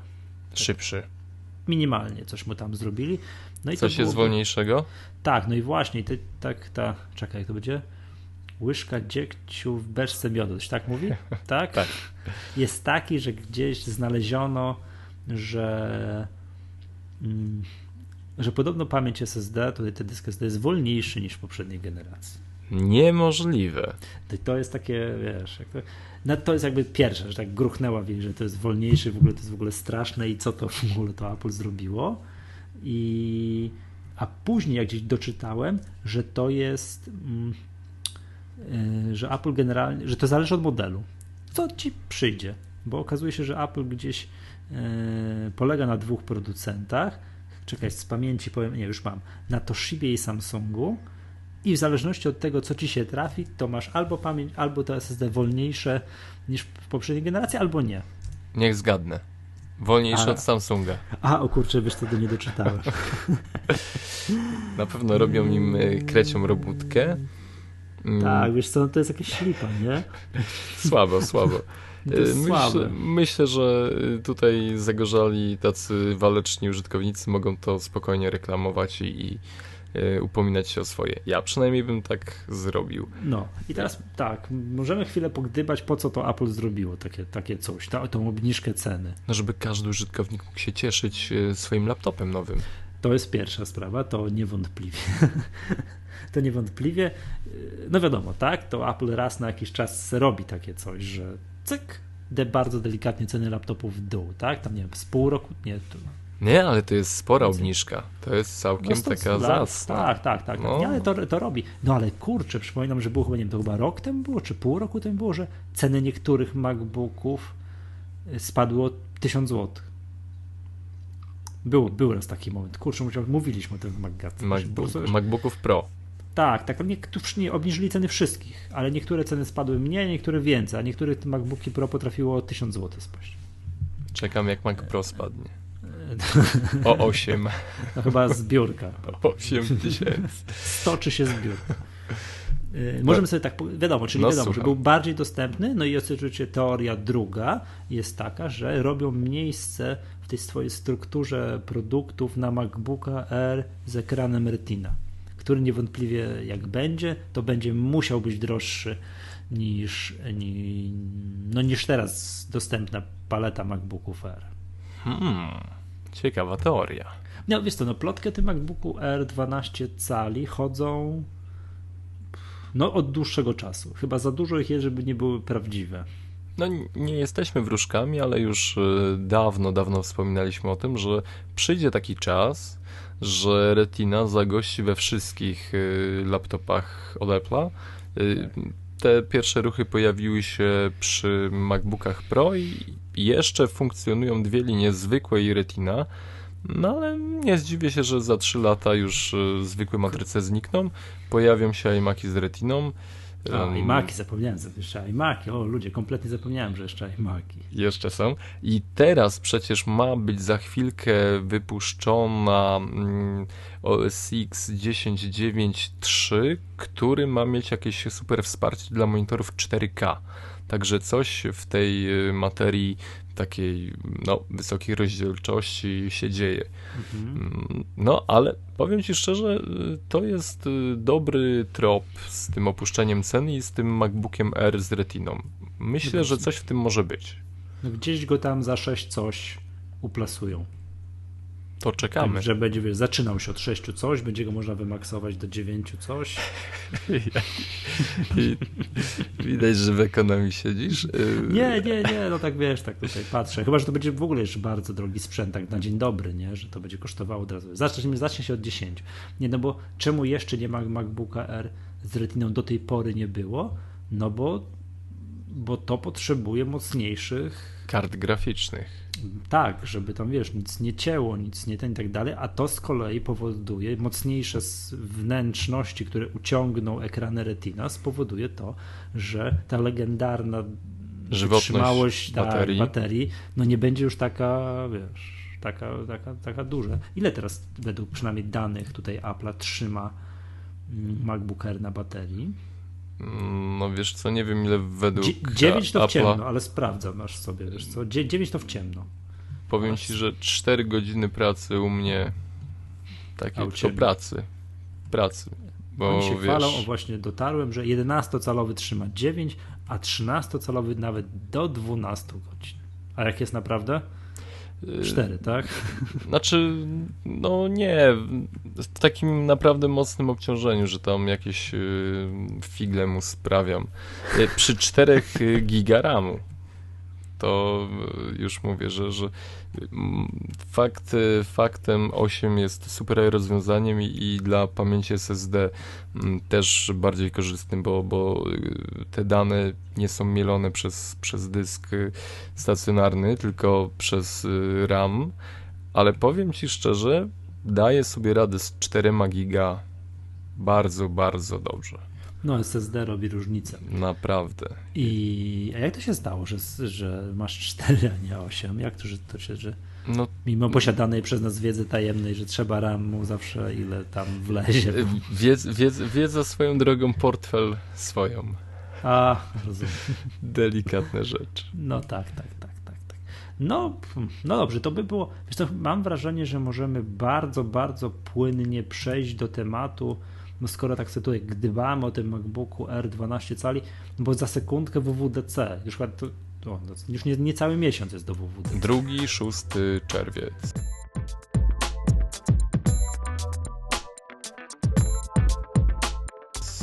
Szybszy. Minimalnie coś mu tam zrobili. No i coś jest wolniejszego? Tak, no i właśnie, te, tak, ta, czekaj, jak to będzie? Łyżka dziegciu w beczce miodu. Coś tak mówi? Tak? tak. Jest taki, że gdzieś znaleziono, że, mm, że podobno pamięć SSD, tutaj ten dysk SSD jest wolniejszy niż w poprzedniej generacji. Niemożliwe. To jest takie, wiesz, to, no to jest jakby pierwsze, że tak gruchnęła wie, że to jest wolniejszy, w ogóle to jest w ogóle straszne i co to w ogóle to Apple zrobiło. I a później jak gdzieś doczytałem, że to jest mm, że Apple generalnie, że to zależy od modelu. Co ci przyjdzie? Bo okazuje się, że Apple gdzieś e, polega na dwóch producentach. Czekaj, z pamięci powiem, nie, już mam. Na Toshibie i Samsungu. I w zależności od tego, co ci się trafi, to masz albo pamięć, albo to SSD wolniejsze niż w poprzedniej generacji, albo nie. Niech zgadnę. Wolniejsze od Samsunga. A, o kurczę, wiesz, wtedy nie doczytałem. Na pewno robią im e, krecią robótkę. Mm. Tak, wiesz co, no to jest jakieś ślipa, nie? Słabo, słabo. Myślę, myślę, że tutaj zagorzali tacy waleczni użytkownicy mogą to spokojnie reklamować i, i e, upominać się o swoje. Ja przynajmniej bym tak zrobił. No i teraz tak, możemy chwilę pogdybać, po co to Apple zrobiło takie, takie coś, ta, tą obniżkę ceny. No, żeby każdy użytkownik mógł się cieszyć e, swoim laptopem nowym. To jest pierwsza sprawa, to niewątpliwie. to niewątpliwie, no wiadomo, tak, to Apple raz na jakiś czas robi takie coś, że cyk, de bardzo delikatnie ceny laptopów w dół, tak, tam nie wiem, z pół roku, nie, to nie, ale to jest spora obniżka. To jest całkiem no taka zacna. Tak, tak, tak. No. Nie, ale to, to robi. No ale kurczę, przypominam, że było chyba, nie wiem, to chyba rok temu było, czy pół roku temu było, że ceny niektórych MacBooków y, spadły o 1000 zł. Był, był raz taki moment. Kurczę, mówiliśmy o tym w. MacBook, MacBooków Pro. Tak, tak. Niektórzy nie obniżyli ceny wszystkich, ale niektóre ceny spadły mniej, niektóre więcej, a niektóre MacBooki Pro potrafiło o 1000 zł spaść. Czekam, jak Mac Pro spadnie. O 8. No chyba zbiórka. O 8 tysięcy. Stoczy się zbiórka. Y, możemy sobie tak, wiadomo, czyli no, wiadomo, słucham. że był bardziej dostępny, no i oczywiście teoria druga jest taka, że robią miejsce w tej swojej strukturze produktów na MacBooka Air z ekranem Retina, który niewątpliwie jak będzie, to będzie musiał być droższy niż, no, niż teraz dostępna paleta MacBooków Air. Hmm. Ciekawa teoria. No wiesz co, no plotkę tym MacBooku R 12 cali chodzą no od dłuższego czasu. Chyba za dużo ich jest, żeby nie były prawdziwe. No nie jesteśmy wróżkami, ale już y, dawno, dawno wspominaliśmy o tym, że przyjdzie taki czas, że Retina zagości we wszystkich y, laptopach od Apple'a. Y, te pierwsze ruchy pojawiły się przy MacBookach Pro i jeszcze funkcjonują dwie linie zwykłe i Retina, no ale nie zdziwię się, że za 3 lata już zwykłe matryce znikną, pojawią się iMaki z Retiną. A, um, iMaki, zapomniałem, jeszcze iMaki, o ludzie, kompletnie zapomniałem, że jeszcze iMaki. Jeszcze są. I teraz przecież ma być za chwilkę wypuszczona mm, OS X 10.9.3, który ma mieć jakieś super wsparcie dla monitorów 4K. Także coś w tej y, materii takiej no, wysokiej rozdzielczości się dzieje. Mhm. Mm, no, ale powiem Ci szczerze, y, to jest y, dobry trop z tym opuszczeniem ceny i z tym MacBookiem R z Retiną. Myślę, no że coś w tym może być. No gdzieś go tam za 6 coś uplasują. To czekamy. Tak, że będzie, wiesz, zaczynał się od 6 coś, będzie go można wymaksować do 9 coś. I, widać, że w ekonomii siedzisz. Nie, nie, nie, no tak wiesz, tak tutaj patrzę. Chyba, że to będzie w ogóle jeszcze bardzo drogi sprzęt, tak na dzień dobry, nie, że to będzie kosztowało od razu. Zacznie, zacznie się od 10. Nie, no bo czemu jeszcze nie ma MacBooka R z retiną do tej pory nie było? No bo, bo to potrzebuje mocniejszych kart graficznych tak, żeby tam wiesz, nic nie cięło, nic nie ten i tak dalej, a to z kolei powoduje mocniejsze wnętrzności, które uciągną ekrany Retina, spowoduje to, że ta legendarna wytrzymałość baterii. Tak, baterii no nie będzie już taka, wiesz, taka, taka, taka duża. Ile teraz według przynajmniej danych tutaj Apple'a trzyma mm, MacBook Air na baterii? Mm, no wiesz co, nie wiem ile według 9 to w ciemno, ale sprawdzam aż sobie, wiesz co, 9 to w ciemno. Powiem ci, że 4 godziny pracy u mnie takiej to pracy. Pracy. Bo Oni się wiesz... chwalą, o właśnie dotarłem, że 11-calowy trzyma 9, a 13-calowy nawet do 12 godzin. A jak jest naprawdę? Cztery, tak? Znaczy, no nie, w takim naprawdę mocnym obciążeniu, że tam jakieś y, figle mu sprawiam. Y, przy 4 giga RAMu to już mówię, że, że fakt, faktem 8 jest super rozwiązaniem i, i dla pamięci SSD też bardziej korzystnym, bo, bo te dane nie są mielone przez, przez dysk stacjonarny, tylko przez RAM, ale powiem Ci szczerze, daję sobie radę z 4 giga bardzo, bardzo dobrze. No, SSD robi różnicę. Naprawdę. I a jak to się stało, że, że masz 4, a nie 8? Jak to, że to się, że no, mimo posiadanej przez nas wiedzy tajemnej, że trzeba RAMu zawsze ile tam wlezie? Wiedz, wiedz, wiedza swoją drogą, portfel swoją. A, rozumiem. Delikatne rzeczy. No tak, tak, tak, tak. tak. No, no dobrze, to by było. Wiesz co, mam wrażenie, że możemy bardzo, bardzo płynnie przejść do tematu. No skoro tak tutaj gdybamy o tym MacBooku R12 cali, bo za sekundkę WWDC, już, to, już nie, nie cały miesiąc jest do WWDC. Drugi, szósty czerwiec.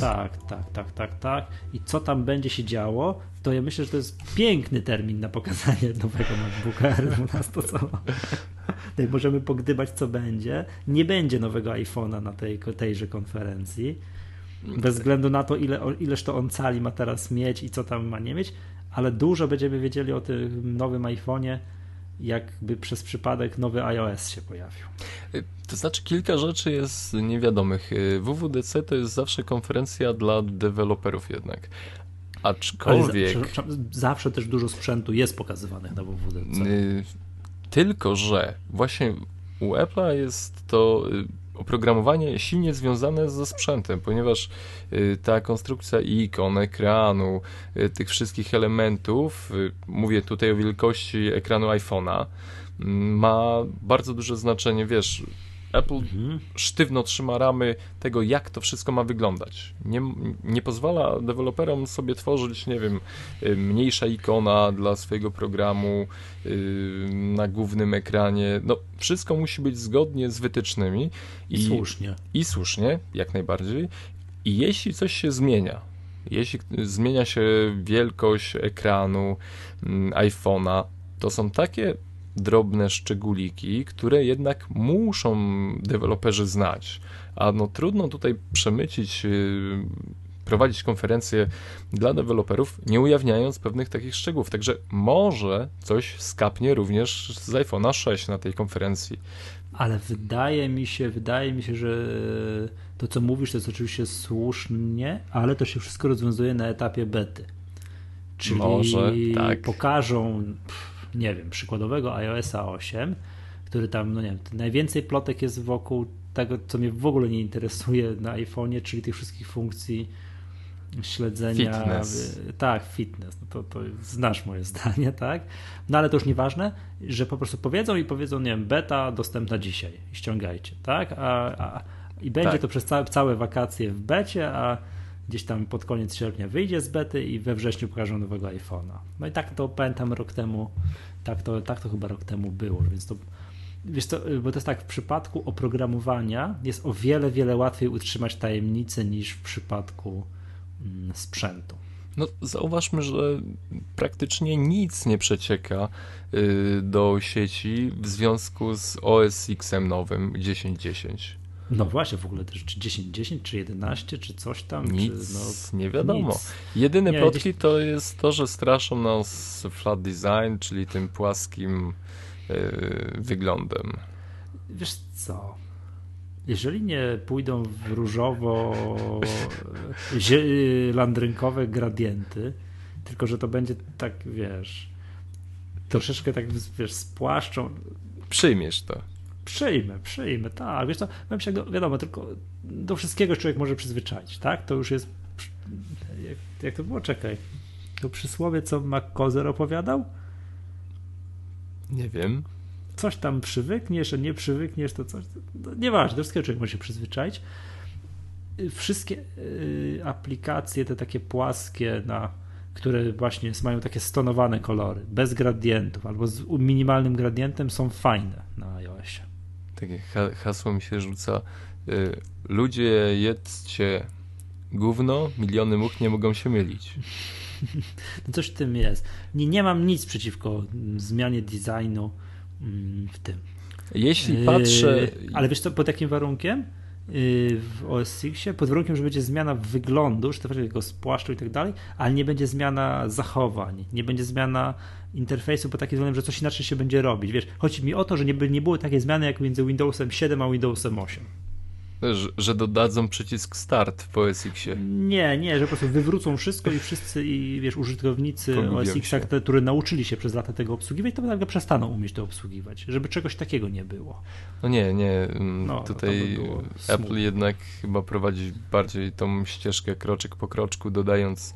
Tak, tak, tak, tak, tak. I co tam będzie się działo, to ja myślę, że to jest piękny termin na pokazanie nowego MacBooka R12. Co? Tutaj możemy pogdybać, co będzie. Nie będzie nowego iPhone'a na tej, tejże konferencji. Bez względu na to, ile, ileż to on cali ma teraz mieć i co tam ma nie mieć, ale dużo będziemy wiedzieli o tym nowym iPhone'ie jakby przez przypadek nowy iOS się pojawił. Y, to znaczy kilka rzeczy jest niewiadomych. Y, WWDC to jest zawsze konferencja dla deweloperów jednak. Aczkolwiek... zawsze też dużo sprzętu jest pokazywanych na WWDC. Y, tylko, że właśnie u Apple'a jest to oprogramowanie silnie związane ze sprzętem, ponieważ y, ta konstrukcja ikon, ekranu, y, tych wszystkich elementów, y, mówię tutaj o wielkości ekranu iPhone'a, mm, ma bardzo duże znaczenie, wiesz, Apple mhm. sztywno trzyma ramy tego, jak to wszystko ma wyglądać. Nie, nie pozwala deweloperom sobie tworzyć, nie wiem, y, mniejsza ikona dla swojego programu yy, na głównym ekranie. No, wszystko musi być zgodnie z wytycznymi. I, I słusznie. I słusznie, jak najbardziej. I jeśli coś się zmienia, jeśli zmienia się wielkość ekranu mm, iPhone'a, to są takie drobne szczególiki, które jednak muszą deweloperzy znać. A no trudno tutaj przemycić, y, prowadzić konferencję dla deweloperów, nie ujawniając pewnych takich szczegółów. Także może coś skapnie również z iPhone'a 6 na tej konferencji. Ale wydaje mi się, wydaje mi się, że to co mówisz to jest oczywiście słusznie, ale to się wszystko rozwiązuje na etapie bety. Czyli może, tak. pokażą pff, nie wiem, przykładowego iOSa 8, który tam, no nie wiem, najwięcej plotek jest wokół tego, co mnie w ogóle nie interesuje na iPhone'ie, czyli tych wszystkich funkcji śledzenia. Fitness. Tak, fitness. No to, to znasz moje zdanie, tak? No ale to już nieważne, że po prostu powiedzą i powiedzą, nie wiem, beta dostępna dzisiaj, ściągajcie, tak? A, a I będzie tak. to przez całe, całe wakacje w becie, a gdzieś tam pod koniec sierpnia wyjdzie z bety i we wrześniu pokażą nowego iPhone'a. No i tak to pamiętam rok temu, tak to, tak to chyba rok temu było, więc to Wiesz to, bo to jest tak, w przypadku oprogramowania jest o wiele, wiele łatwiej utrzymać tajemnicę niż w przypadku mm, sprzętu. No, zauważmy, że praktycznie nic nie przecieka y, do sieci w związku z OS X-em nowym 10.10. No właśnie, w ogóle też czy 10, 10, czy 11, czy coś tam. Nic, czy, no, nie wiadomo. Nic. Jedyne nie, plotki gdzieś... to jest to, że straszą nas flat design, czyli tym płaskim yy, wyglądem. Wiesz co? Jeżeli nie pójdą w różowo landrynkowe gradienty, tylko że to będzie tak, wiesz, troszeczkę tak, wiesz, spłaszczą. Przyjmiesz to. Przyjmę, przyjmę, tak. Wiesz co, się, wiadomo, tylko do wszystkiego człowiek może przyzwyczaić, tak? To już jest. Jak, jak to było? Czekaj. To przysłowie, co McCozer opowiadał? Nie wiem. Coś tam przywykniesz, a nie przywykniesz, to coś. No, nieważne, do wszystkiego człowiek może się przyzwyczaić. Wszystkie y, aplikacje, te takie płaskie, na, które właśnie mają takie stonowane kolory, bez gradientów albo z minimalnym gradientem, są fajne na iOSie takie hasło mi się rzuca. Y, ludzie jedzcie gówno, miliony much nie mogą się mylić. No coś w tym jest. Nie, nie mam nic przeciwko zmianie designu mm, w tym. Jeśli patrzę. Yy, ale wiesz co, pod jakim warunkiem? Yy, w OS Xie, pod warunkiem, że będzie zmiana wyglądu, że to jego spłaszczu i tak dalej, ale nie będzie zmiana zachowań, nie będzie zmiana interfejsu pod takim względem, że coś inaczej się będzie robić. Wiesz, chodzi mi o to, że nie, nie było takiej zmiany jak między Windowsem 7 a Windowsem 8. Że, że, dodadzą przycisk start w OS Xie. Nie, nie, że po prostu wywrócą wszystko i wszyscy i wiesz, użytkownicy Pogubią OS X, którzy nauczyli się przez lata tego obsługiwać, to nagle przestaną umieć to obsługiwać, żeby czegoś takiego nie było. No nie, nie. Mm, no, Tutaj by Apple jednak chyba prowadzi bardziej tą ścieżkę kroczek po kroczku, dodając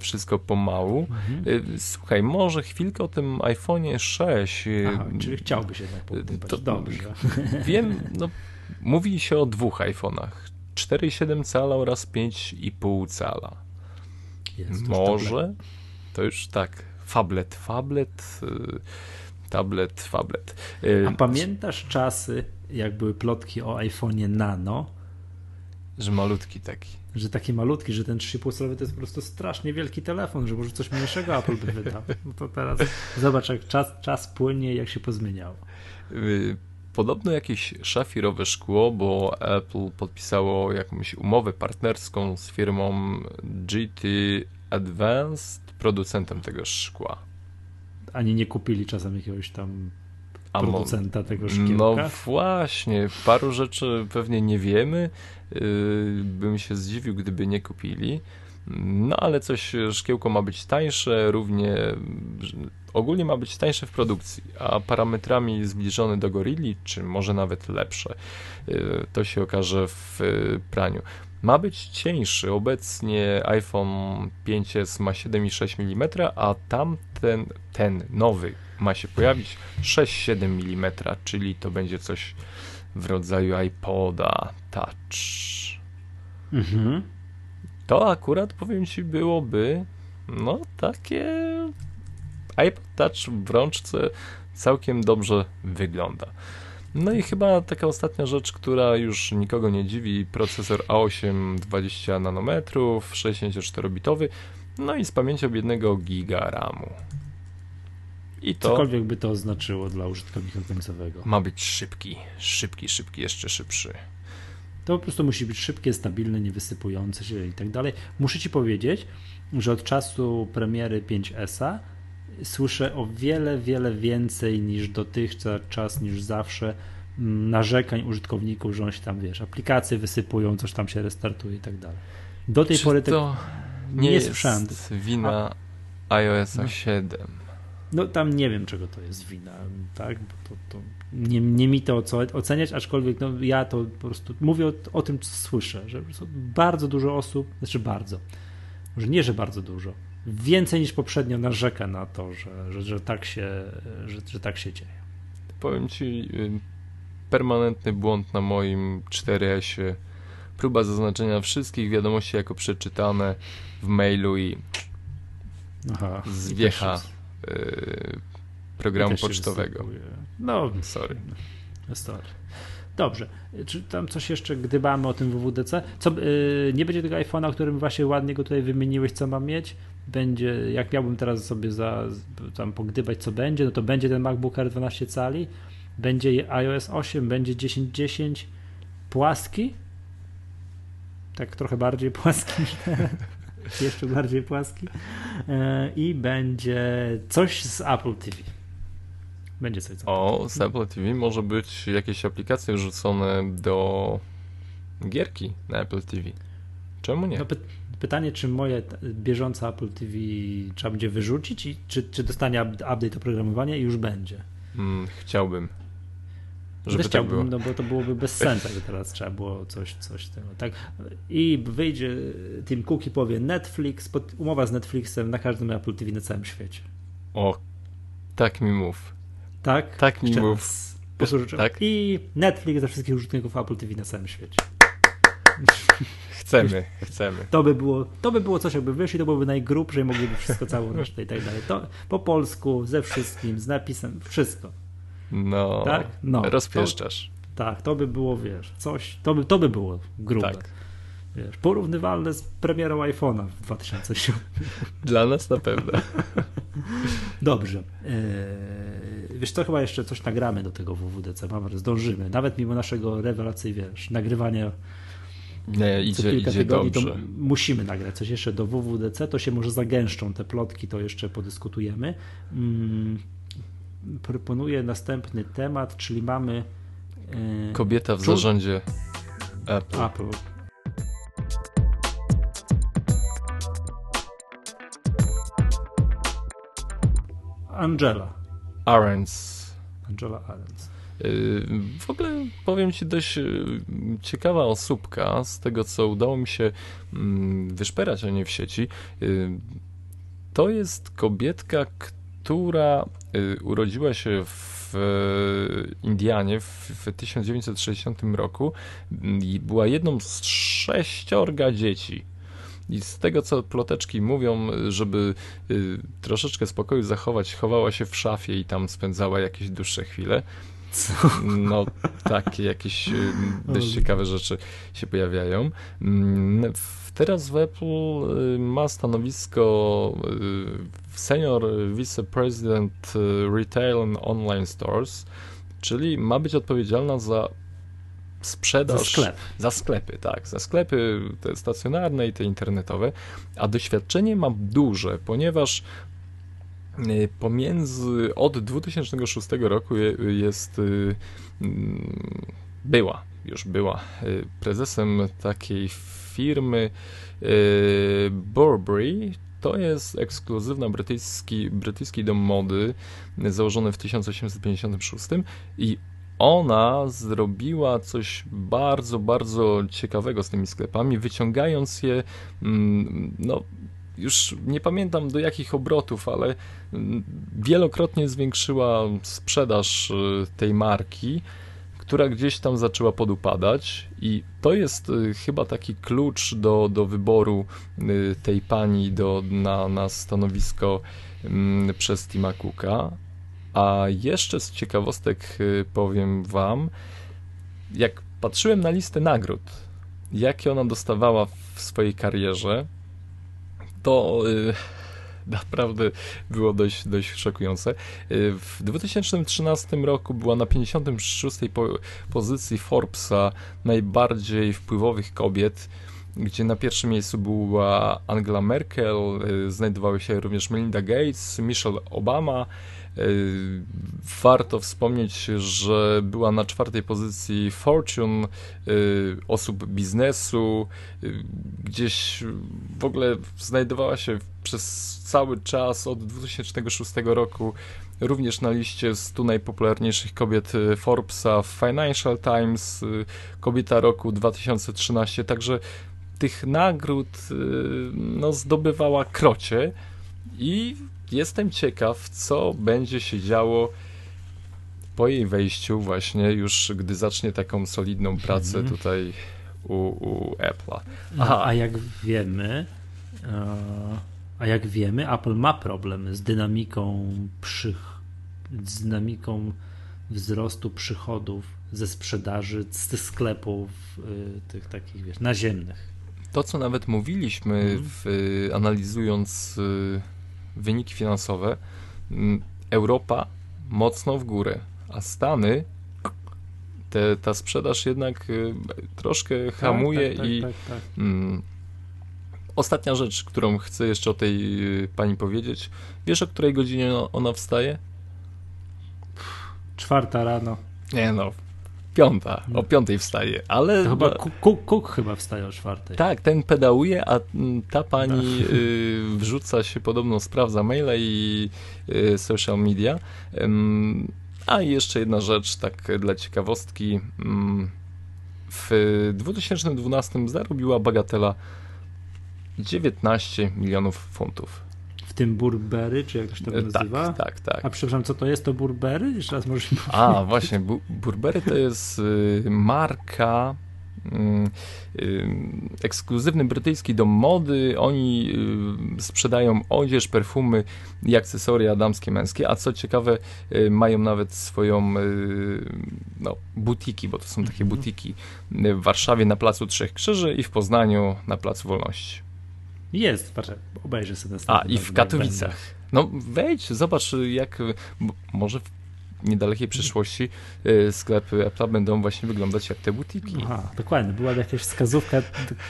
wszystko pomału. Mhm. Y, słuchaj, może chwilkę o tym iPhone'ie 6. Y, Aha, czyli chciałbyś jednak pogłębiać. To dobrze. Wiem, no mówi się o dwóch iPhone'ach. 4,7 cala oraz 5,5 cala. Jest, może to już tak. Fablet, fablet, y, tablet, fablet. A pamiętasz czasy, jak były plotki o iPhone'ie Nano? Że malutki taki że taki malutki, że ten 3,5 calowy to jest po prostu strasznie wielki telefon, że może coś mniejszego Apple by wydał. No to teraz zobacz, jak czas, czas płynie, jak się pozmieniało. Y, podobno jakieś szafirowe szkło, bo Apple podpisało jakąś umowę partnerską z firmą GT Advanced, producentem tego szkła. Ani nie kupili czasem jakiegoś tam producenta tego szkiełka? No właśnie, paru rzeczy pewnie nie wiemy. Yy, bym się zdziwił, gdyby nie kupili. No ale coś, szkiełko ma być tańsze, równie ogólnie ma być tańsze w produkcji, a parametrami zbliżone do Gorilli, czy może nawet lepsze, yy, to się okaże w yy, praniu. Ma być cieńszy. Obecnie iPhone 5s ma 7,6 mm, a tamten, ten nowy ma się pojawić 6-7 mm, czyli to będzie coś w rodzaju iPoda Touch. Mhm. To akurat powiem ci byłoby no takie iPod Touch w rączce całkiem dobrze wygląda. No i chyba taka ostatnia rzecz, która już nikogo nie dziwi, procesor A8 20 nanometrów, 64-bitowy, no i z pamięcią 1 giga RAMu. I to Cokolwiek by to oznaczyło dla użytkownika końcowego. Ma być szybki, szybki, szybki, jeszcze szybszy. To po prostu musi być szybkie, stabilne, niewysypujące się i tak dalej. Muszę Ci powiedzieć, że od czasu premiery 5S słyszę o wiele, wiele więcej niż dotychczas, niż zawsze mm, narzekań użytkowników, że on się tam, wiesz, aplikacje wysypują, coś tam się restartuje i tak dalej. Do tej Czy pory to nie, nie jest wina A... iOS no. 7 no tam nie wiem, czego to jest wina, tak? Bo to, to nie, nie mi to co oceniać, aczkolwiek no, ja to po prostu mówię o, o tym, co słyszę, że bardzo dużo osób, znaczy bardzo, może nie, że bardzo dużo, więcej niż poprzednio narzeka na to, że, że, że, tak, się, że, że tak się dzieje. Powiem ci, permanentny błąd na moim 4S-ie, próba zaznaczenia wszystkich wiadomości jako przeczytane w mailu i Aha, zwiecha Y, programu pocztowego. No, sorry. Sorry. Dobrze. Czy tam coś jeszcze gdybamy o tym WWDC? Co, yy, nie będzie tego iPhone'a, którym właśnie ładnie go tutaj wymieniłeś, co mam mieć? Będzie, jak miałbym teraz sobie za, tam pogdybać, co będzie, no to będzie ten MacBook Air 12 cali, będzie iOS 8, będzie 10.10 płaski, tak trochę bardziej płaski jeszcze bardziej płaski e, i będzie coś z Apple TV. Będzie coś z Apple O, z Apple TV może być jakieś aplikacje wrzucone do gierki na Apple TV. Czemu nie? No, py pytanie, czy moje bieżące Apple TV trzeba będzie wyrzucić i czy, czy dostanie update oprogramowania i już będzie? Mm, chciałbym. Żeby Też tak chciałbym, no bo to byłoby bez sensu, jakby teraz trzeba było coś, coś tego, tak? I wyjdzie, Tim Cook i powie Netflix, umowa z Netflixem na każdym Apple TV na całym świecie. O, tak mi mów. Tak? Tak mi mów. Posłuchaj. Tak? I Netflix dla wszystkich użytkowników Apple TV na całym świecie. Chcemy, chcemy. To by było, to by było coś, jakby wyszli, to byłoby najgrubsze i mogliby wszystko, całą resztę i tak dalej. To po polsku, ze wszystkim, z napisem, wszystko. No, tak? no rozpieszczasz. To, tak, to by było, wiesz, coś, to by, to by było grube. Tak. Wiesz, porównywalne z premierą iPhone'a w 2007. Dla nas na pewno. Dobrze. Eee, wiesz co, chyba jeszcze coś nagramy do tego WWDC, mam zdążymy. Nawet mimo naszego rewelacji, wiesz, nagrywania nie, idzie, idzie tygodni, dobrze. musimy nagrać coś jeszcze do WWDC, to się może zagęszczą te plotki, to jeszcze podyskutujemy. Mm, proponuję następny temat, czyli mamy. E, Kobieta w zarządzie Apple. Apple. Angela. Arends. Angela Arends. Y, w ogóle powiem Ci dość y, ciekawa osóbka z tego, co udało mi się mm, wyszperać o niej w sieci. To jest kobietka, która urodziła się w Indianie w 1960 roku i była jedną z sześciorga dzieci. I z tego, co ploteczki mówią, żeby troszeczkę spokoju zachować, chowała się w szafie i tam spędzała jakieś dłuższe chwile. Co? No, takie jakieś y, dość ciekawe rzeczy się pojawiają. Mm, teraz w Apple y, ma stanowisko y, senior vice-president Retail and Online Stores, czyli ma być odpowiedzialna za sprzedaż. Za sklep. Za sklepy, tak. Za sklepy te stacjonarne i te internetowe. A doświadczenie ma duże, ponieważ Y, pomiędzy od 2006 roku jest y, mm, była, już była y, prezesem takiej firmy Burberry. To jest ekskluzywna brytyjski, brytyjski dom mody założony w 1856 i ona zrobiła coś bardzo, bardzo ciekawego z tymi sklepami, wyciągając je mm, no, już nie pamiętam do jakich obrotów, ale mm, wielokrotnie zwiększyła sprzedaż y, tej marki, która gdzieś tam zaczęła podupadać i to jest y, chyba taki klucz do, do wyboru y, tej pani do, na, na stanowisko mm, przez Tima Cooka. A jeszcze z ciekawostek powiem wam, jak patrzyłem na listę nagród, jakie ona dostawała w swojej karierze, to y, naprawdę było dość, dość szokujące. Y, w 2013 roku była na 56. Po, pozycji Forbesa najbardziej wpływowych kobiet, gdzie na pierwszym miejscu była Angela Merkel, y, znajdowały się również Melinda Gates, Michelle Obama, warto wspomnieć, że była na czwartej pozycji Fortune, y, osób biznesu, y, gdzieś w ogóle znajdowała się przez cały czas od 2006 roku również na liście 100 najpopularniejszych kobiet Forbesa, Financial Times, kobieta roku 2013, także tych nagród no, zdobywała krocie i jestem ciekaw, co będzie się działo po jej wejściu właśnie już, gdy zacznie taką solidną pracę mhm. tutaj u, u Apple'a. A, a jak wiemy, e, a jak wiemy, Apple ma problemy z dynamiką przy, z dynamiką wzrostu przychodów ze sprzedaży, z sklepów e, tych takich, wiesz, naziemnych. To, co nawet mówiliśmy, mhm. w, analizując wyniki finansowe, mm, Europa mocno w górę, a Stany te, ta sprzedaż jednak y, troszkę tak, hamuje tak, tak, i tak, tak, mm, ostatnia rzecz, którą chcę jeszcze o tej y, pani powiedzieć. Wiesz, o której godzinie ona wstaje? Czwarta rano. Nie no, piąta, o piątej wstaje, ale... To chyba Cook, Cook chyba wstaje o czwartej. Tak, ten pedałuje, a ta pani no. y, wrzuca się podobno, sprawdza maile i y, social media. Ym, a jeszcze jedna rzecz, tak dla ciekawostki. Ym, w 2012 zarobiła bagatela 19 milionów funtów tym Burberry, czy jak to się tak nazywa? Tak, tak, tak. A przepraszam, co to jest to Burberry? Jeszcze raz możesz mi A, właśnie, Bu Burberry to jest y, marka mm, y, ekskluzywny brytyjski dom mody. Oni y, sprzedają odzież, perfumy i akcesoria damskie, męskie, a co ciekawe, mają nawet swoją no, butiki, bo to są takie mhm. butiki w Warszawie na Placu Trzech Krzyży i w Poznaniu na Placu Wolności. Jest, patrzę, obejrzę sobie A, i w Katowicach. No wejdź, zobacz jak, może w niedalekiej przyszłości y, sklepy Apple będą właśnie wyglądać jak te butiki. Aha, dokładnie, była jakaś wskazówka,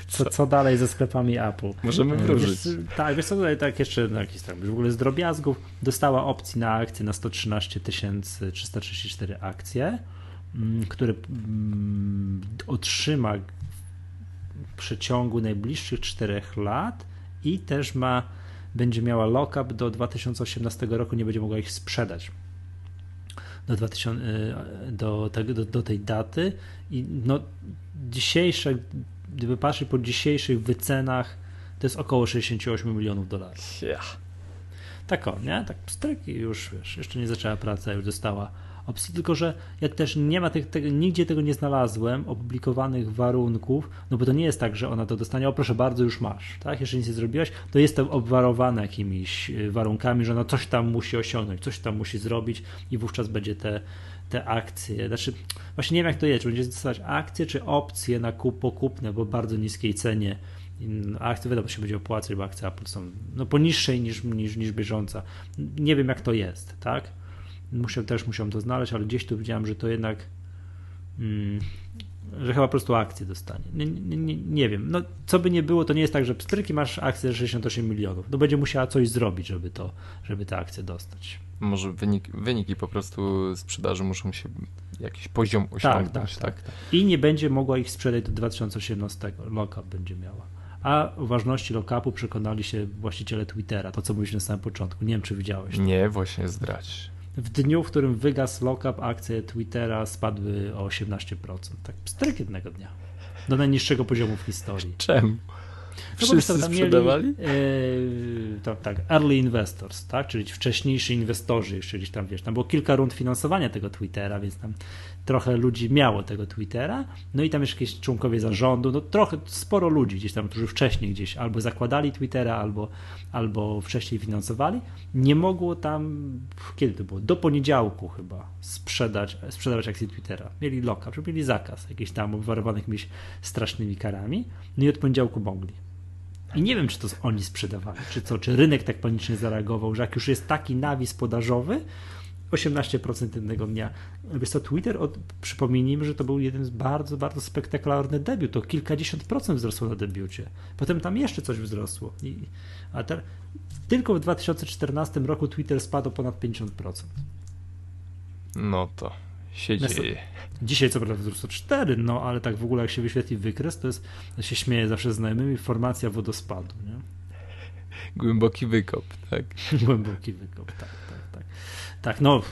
co, co dalej ze sklepami Apple. Możemy wrócić. tak, wiesz co, tutaj tak jeszcze no, jakiś tam w ogóle z drobiazgów dostała opcji na akcję na 113 334 akcje, mm, które mm, otrzyma w przeciągu najbliższych czterech lat i też ma, będzie miała lock-up do 2018 roku, nie będzie mogła ich sprzedać do, 2000, e, do, tego, do, do tej daty i no, dzisiejsze, gdyby patrzeć po dzisiejszych wycenach, to jest około 68 milionów dolarów. Yeah. Tak o, nie? Tak pstryk i już, wiesz, jeszcze nie zaczęła praca, już dostała opcji, tylko że ja też nie ma tych, tego, nigdzie tego nie znalazłem, opublikowanych warunków, no bo to nie jest tak, że ona to dostanie, o proszę bardzo, już masz, tak? Jeszcze nic nie zrobiłaś, to jest to obwarowane jakimiś y, warunkami, że ona coś tam musi osiągnąć, coś tam musi zrobić i wówczas będzie te, te akcje, znaczy właśnie nie wiem jak to jest, czy będzie dostawać akcje, czy opcje na kup pokupne, bo bardzo niskiej cenie akcje wiadomo się będzie opłacać, bo akcje Apple są no, poniższej niż, niż, niż bieżąca. Nie wiem jak to jest, tak? Muszę, też musiałem to znaleźć, ale gdzieś tu widziałem, że to jednak mm, że chyba po prostu akcje dostanie. Nie, nie, nie, wiem. No, co by nie było, to nie jest tak, że pstryki masz akcję 68 milionów. No będzie musiała coś zrobić, żeby to, żeby te akcje dostać. Może wynik, wyniki po prostu sprzedaży muszą się jakiś poziom osiągnąć. Tak, tak, tak. tak. I nie będzie mogła ich sprzedać do 2018. Lockup będzie miała. A o ważności lockupu przekonali się właściciele Twittera, to co mówiliśmy na samym początku. Nie wiem, czy widziałeś. Nie, właśnie zdrać. W dniu, w którym wygasł lockup, akcje Twittera spadły o 18%. Tak, stryk jednego dnia. Do najniższego poziomu w historii. Czemu? No Wszyscy sprzedawali? Mieli, yy, to, tak, early investors, tak? czyli wcześniejsi inwestorzy, gdzieś tam, wiesz, tam było kilka rund finansowania tego Twittera, więc tam trochę ludzi miało tego Twittera, no i tam jeszcze jakieś członkowie zarządu, no trochę, sporo ludzi gdzieś tam, którzy wcześniej gdzieś albo zakładali Twittera, albo, albo wcześniej finansowali, nie mogło tam, kiedy to było, do poniedziałku chyba sprzedać, sprzedawać akcje Twittera. Mieli loka, mieli zakaz jakiś tam obwarowany jakimiś strasznymi karami, no i od poniedziałku mogli. I nie wiem, czy to oni sprzedawali, czy co, czy rynek tak panicznie zareagował, że jak już jest taki nawis podażowy, 18% jednego dnia. Wiesz co, Twitter, od, przypomnijmy, że to był jeden z bardzo, bardzo spektakularny debiut, to kilkadziesiąt procent wzrosło na debiucie. Potem tam jeszcze coś wzrosło. I, a te, tylko w 2014 roku Twitter spadł ponad 50%. No to się dzieje. Dzisiaj co prawda wzrosło 4, no ale tak w ogóle jak się wyświetli wykres, to jest, ja się śmieję zawsze znajomymi, formacja wodospadu. Nie? Głęboki wykop, tak? Głęboki wykop, tak, tak, tak. Tak, no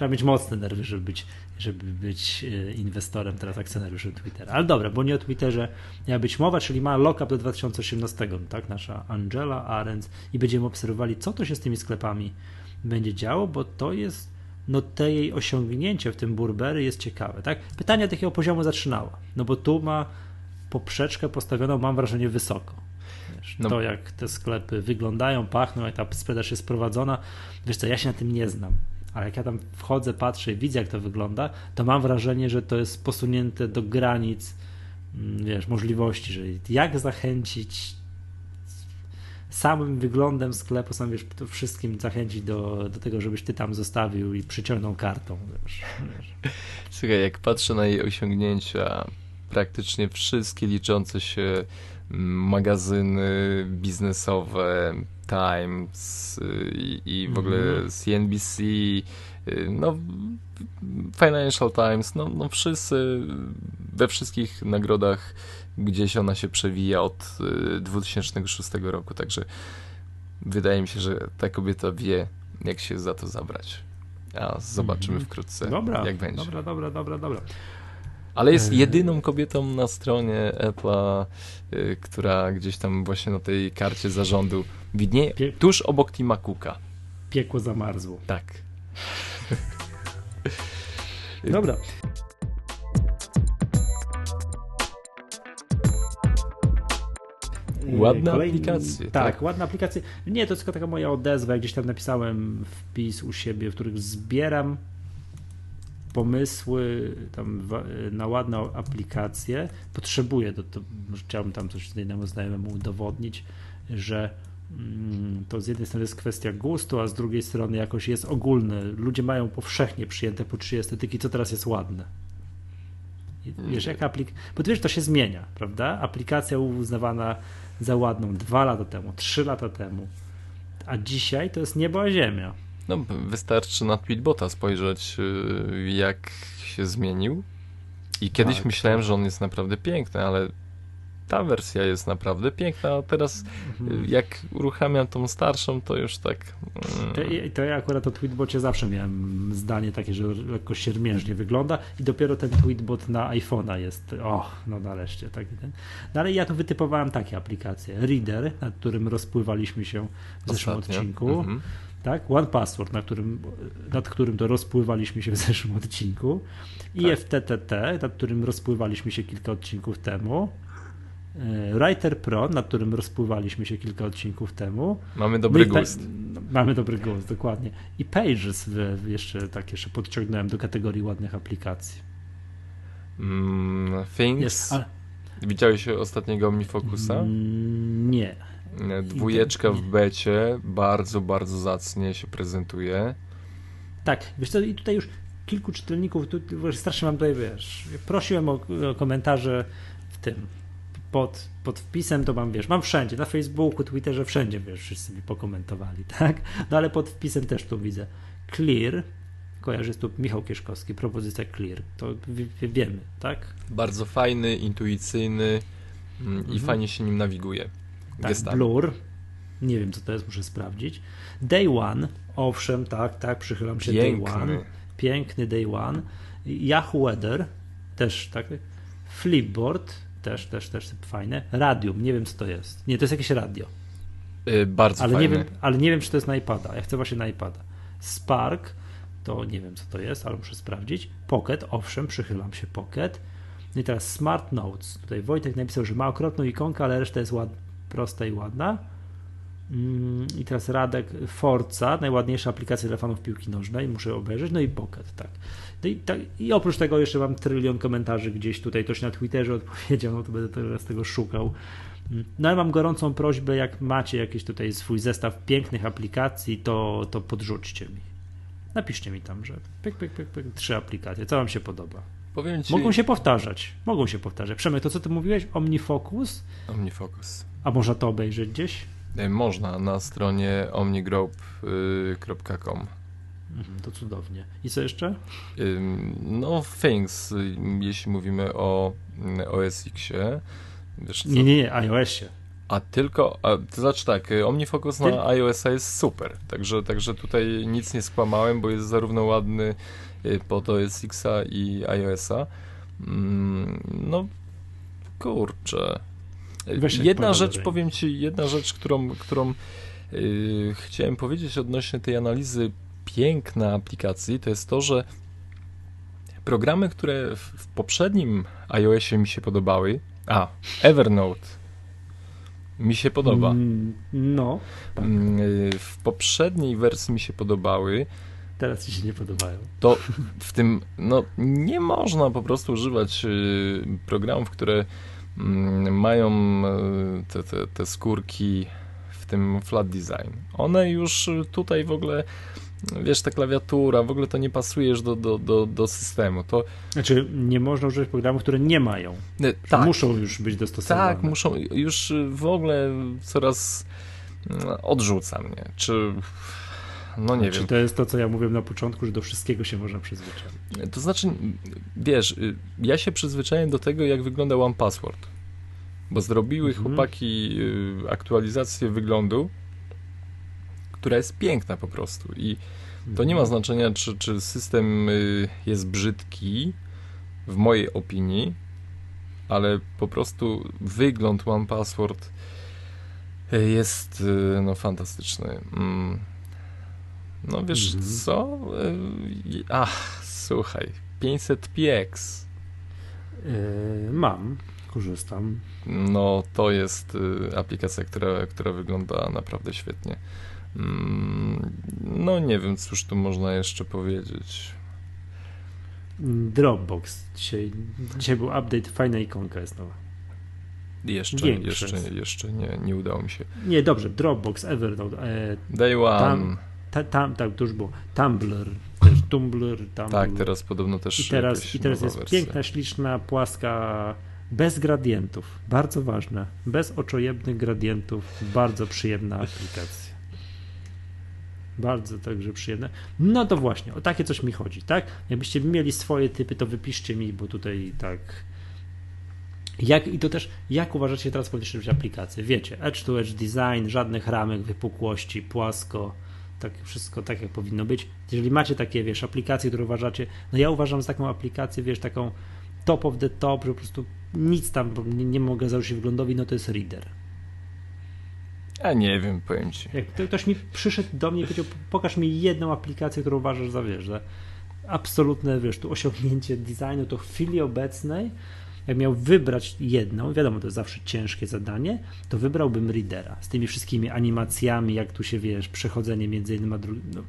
trzeba mieć mocne nerwy, żeby być, żeby być e, inwestorem, teraz akcjonariuszem Twittera. Ale dobra, bo nie o Twitterze miała być mowa, czyli ma lockup do 2018, tak? Nasza Angela Arendt i będziemy obserwowali, co to się z tymi sklepami będzie działo, bo to jest no te jej osiągnięcie w tym Burberry jest ciekawe, tak? Pytanie od jakiego poziomu zaczynała, no bo tu ma poprzeczkę postawioną, mam wrażenie, wysoko. Wiesz, no. To jak te sklepy wyglądają, pachną, jak ta sprzedaż jest prowadzona, wiesz co, ja się na tym nie znam, ale jak ja tam wchodzę, patrzę i widzę jak to wygląda, to mam wrażenie, że to jest posunięte do granic mm, wiesz, możliwości, że jak zachęcić samym wyglądem sklepu, sam wiesz, to wszystkim zachęcić do, do tego, żebyś ty tam zostawił i przyciągnął kartą. Wiesz, wiesz. Słuchaj, jak patrzę na jej osiągnięcia, praktycznie wszystkie liczące się magazyny biznesowe, Times i, i w ogóle mhm. CNBC, no Financial Times, no, no wszyscy we wszystkich nagrodach gdzieś ona się przewija od 2006 y, roku, także wydaje mi się, że ta kobieta wie, jak się za to zabrać. A zobaczymy mhm. wkrótce, dobra, jak będzie. Dobra, dobra, dobra, dobra. Ale jest e. jedyną kobietą na stronie Apple'a, y, która gdzieś tam właśnie na tej karcie zarządu widnieje, Pie... tuż obok Tima Cooka. Piekło zamarzło. Tak. Dobra. Ładna aplikacja. Tak, tak, ładna aplikacja. Nie, to tylko taka moja odezwa. Gdzieś tam napisałem wpis u siebie, w których zbieram pomysły tam na ładną aplikację. Potrzebuję, to, to chciałbym tam coś innemu znajomemu udowodnić, że mm, to z jednej strony jest kwestia gustu, a z drugiej strony jakoś jest ogólne. Ludzie mają powszechnie przyjęte po trzy estetyki, co teraz jest ładne. Wiesz, jak aplik... Bo ty wiesz, to się zmienia, prawda? Aplikacja uznawana za ładną dwa lata temu, trzy lata temu, a dzisiaj to jest niebo a ziemia. No, wystarczy na Tweetbota spojrzeć, y, jak się zmienił. I kiedyś tak, myślałem, że on jest naprawdę piękny, ale ta wersja jest naprawdę piękna, a teraz Mhm. jak uruchamiam tą starszą, to już tak... mm, To, to ja akurat o Tweetbocie zawsze miałem zdanie takie, że lekko siermiężnie wygląda i dopiero ten Tweetbot na iPhone'a jest, o, no nareszcie. Taki ten. No ale ja tu wytypowałem takie aplikacje. Reader, nad którym rozpływaliśmy się w zeszłym Ostatnio. odcinku. Mhm. Tak? One Password, na którym, nad którym to rozpływaliśmy się w zeszłym odcinku. I Tak. FTTT, nad którym rozpływaliśmy się kilka odcinków temu. E, Writer Pro, nad którym rozpływaliśmy się kilka odcinków temu. Mamy dobry No i pa- gust. no, Mamy dobry gust, dokładnie. I Pages w, jeszcze tak jeszcze podciągnąłem do kategorii ładnych aplikacji. Mm, Things. Jest, ale, Widziałeś ostatniego OmniFocusa? mm, nie. Dwójeczka w becie, bardzo, bardzo zacnie się prezentuje. Tak, wiesz co, i tutaj już kilku czytelników, tu, strasznie mam tutaj, wiesz, prosiłem o, o komentarze w tym, pod, pod wpisem to mam, wiesz, mam wszędzie, na Facebooku, Twitterze, wszędzie, wiesz, wszyscy mi pokomentowali, tak? No ale pod wpisem też tu widzę. Clear, kojarzy tu Michał Kieszkowski, propozycja Clear, to wie, wie, wiemy, tak? Bardzo fajny, intuicyjny mm, i Mhm. fajnie się nim naviguje. Tak. Blur, nie wiem co to jest, muszę sprawdzić. Day One, owszem, tak, tak, przychylam się Day One. Piękny. Piękny Day One. Yahoo Weather, też tak. Flipboard, też, też, też fajne. Radium, nie wiem co to jest. Nie, to jest jakieś radio. Y, bardzo Ale nie, fajny. wiem, ale nie wiem, czy to jest na iPada. Ja chcę właśnie na iPada. Spark, to nie wiem, co to jest, ale muszę sprawdzić. Pocket, owszem, przychylam się Pocket. No I teraz Smart Notes. Tutaj Wojtek napisał, że ma okropną ikonkę, ale reszta jest ład... prosta i ładna. Mm, I teraz Radek Forza, najładniejsza aplikacja dla fanów piłki nożnej, muszę obejrzeć. No i Pocket, tak. No i, tak. I oprócz tego jeszcze mam trylion komentarzy gdzieś tutaj, ktoś na Twitterze odpowiedział, no to będę teraz tego szukał. No ale mam gorącą prośbę, jak macie jakiś tutaj swój zestaw pięknych aplikacji, to, to podrzućcie mi. Napiszcie mi tam, że pyk, pyk, pyk, pyk, trzy aplikacje, co wam się podoba. Powiem ci... Mogą się powtarzać, mogą się powtarzać. Przemek, to co ty mówiłeś? Omnifocus? OmniFocus. A można to obejrzeć gdzieś? Y, Można na stronie omnigrope.com. Mhm, to cudownie. I co jeszcze? No, Things, y, jeśli mówimy o mm, OS X-ie. Nie, nie, nie, iOSie. A tylko, a, to znaczy tak, y, OmniFocus na iOS-a jest super, także, także tutaj nic nie skłamałem, bo jest zarówno ładny y, pod OS X-a i iOS-a. Mm, No, kurczę. Jedna rzecz, dalej. powiem ci, jedna rzecz, którą, którą y, chciałem powiedzieć odnośnie tej analizy piękna aplikacji, to jest to, że programy, które w, w poprzednim iOSie mi się podobały, a, Evernote mi się podoba. Mm, No, tak. Mm, y, W poprzedniej wersji mi się podobały, teraz ci się nie podobają. to w tym, no nie można po prostu używać y, programów, które mają y, te, te, te skórki w tym flat design. One już tutaj w ogóle, wiesz, ta klawiatura, w ogóle to nie pasuje już do, do, do, do systemu. To Znaczy, nie można używać programów, które nie mają. y, Tak. Muszą już być dostosowane. Tak, muszą już w ogóle coraz y, odrzuca mnie. Czy no nie Czy wiem. to jest to, co ja mówiłem na początku, że do wszystkiego się można przyzwyczaić? To znaczy, wiesz, y, ja się przyzwyczaiłem do tego, jak wygląda One Password. Bo zrobiły Mhm. chłopaki y, aktualizację wyglądu, która jest piękna po prostu. I to nie ma znaczenia, czy, czy system y, jest brzydki, w mojej opinii, ale po prostu wygląd One Password jest no, fantastyczny. No wiesz Mhm. co? Y, Ach, słuchaj, 500 px. Yy, mam, korzystam. No to jest y, aplikacja, która, która wygląda naprawdę świetnie. Mm, No nie wiem, cóż tu można jeszcze powiedzieć. Dropbox. Dzisiaj, dzisiaj był update, fajna ikonka jest nowa. Jeszcze, jeszcze, jeszcze nie, nie udało mi się. Nie, dobrze, Dropbox, Evernote, e, Day One. Tam- ta, tam, tak, to już było. Tumblr, też Tumblr, Tumblr. Tak, teraz podobno też. I teraz, i teraz jest wersja. piękna, śliczna, płaska, bez gradientów. Bardzo ważne. Bez oczojebnych gradientów. Bardzo przyjemna aplikacja. Bardzo także przyjemne. No to właśnie, o takie coś mi chodzi, tak? Jakbyście mieli swoje typy, to wypiszcie mi, bo tutaj tak Jak, I to też, jak uważacie teraz powinniście robić aplikację? Wiecie, edge to edge design, żadnych ramek, wypukłości, płasko, tak wszystko tak jak powinno być. Jeżeli macie takie, wiesz, aplikacje, które uważacie, no ja uważam za taką aplikację, wiesz, taką top of the top, że po prostu nic tam nie, nie mogę zarzucić wyglądowi, no to jest Reader. Ja nie wiem, powiem ci. Jak ktoś mi przyszedł do mnie i powiedział, pokaż mi jedną aplikację, którą uważasz za, wiesz, że absolutne, wiesz, tu osiągnięcie designu, to w chwili obecnej, jak miał wybrać jedną, wiadomo, to jest zawsze ciężkie zadanie, to wybrałbym Readera z tymi wszystkimi animacjami, jak tu się, wiesz, przechodzenie między jednym a drugim, no,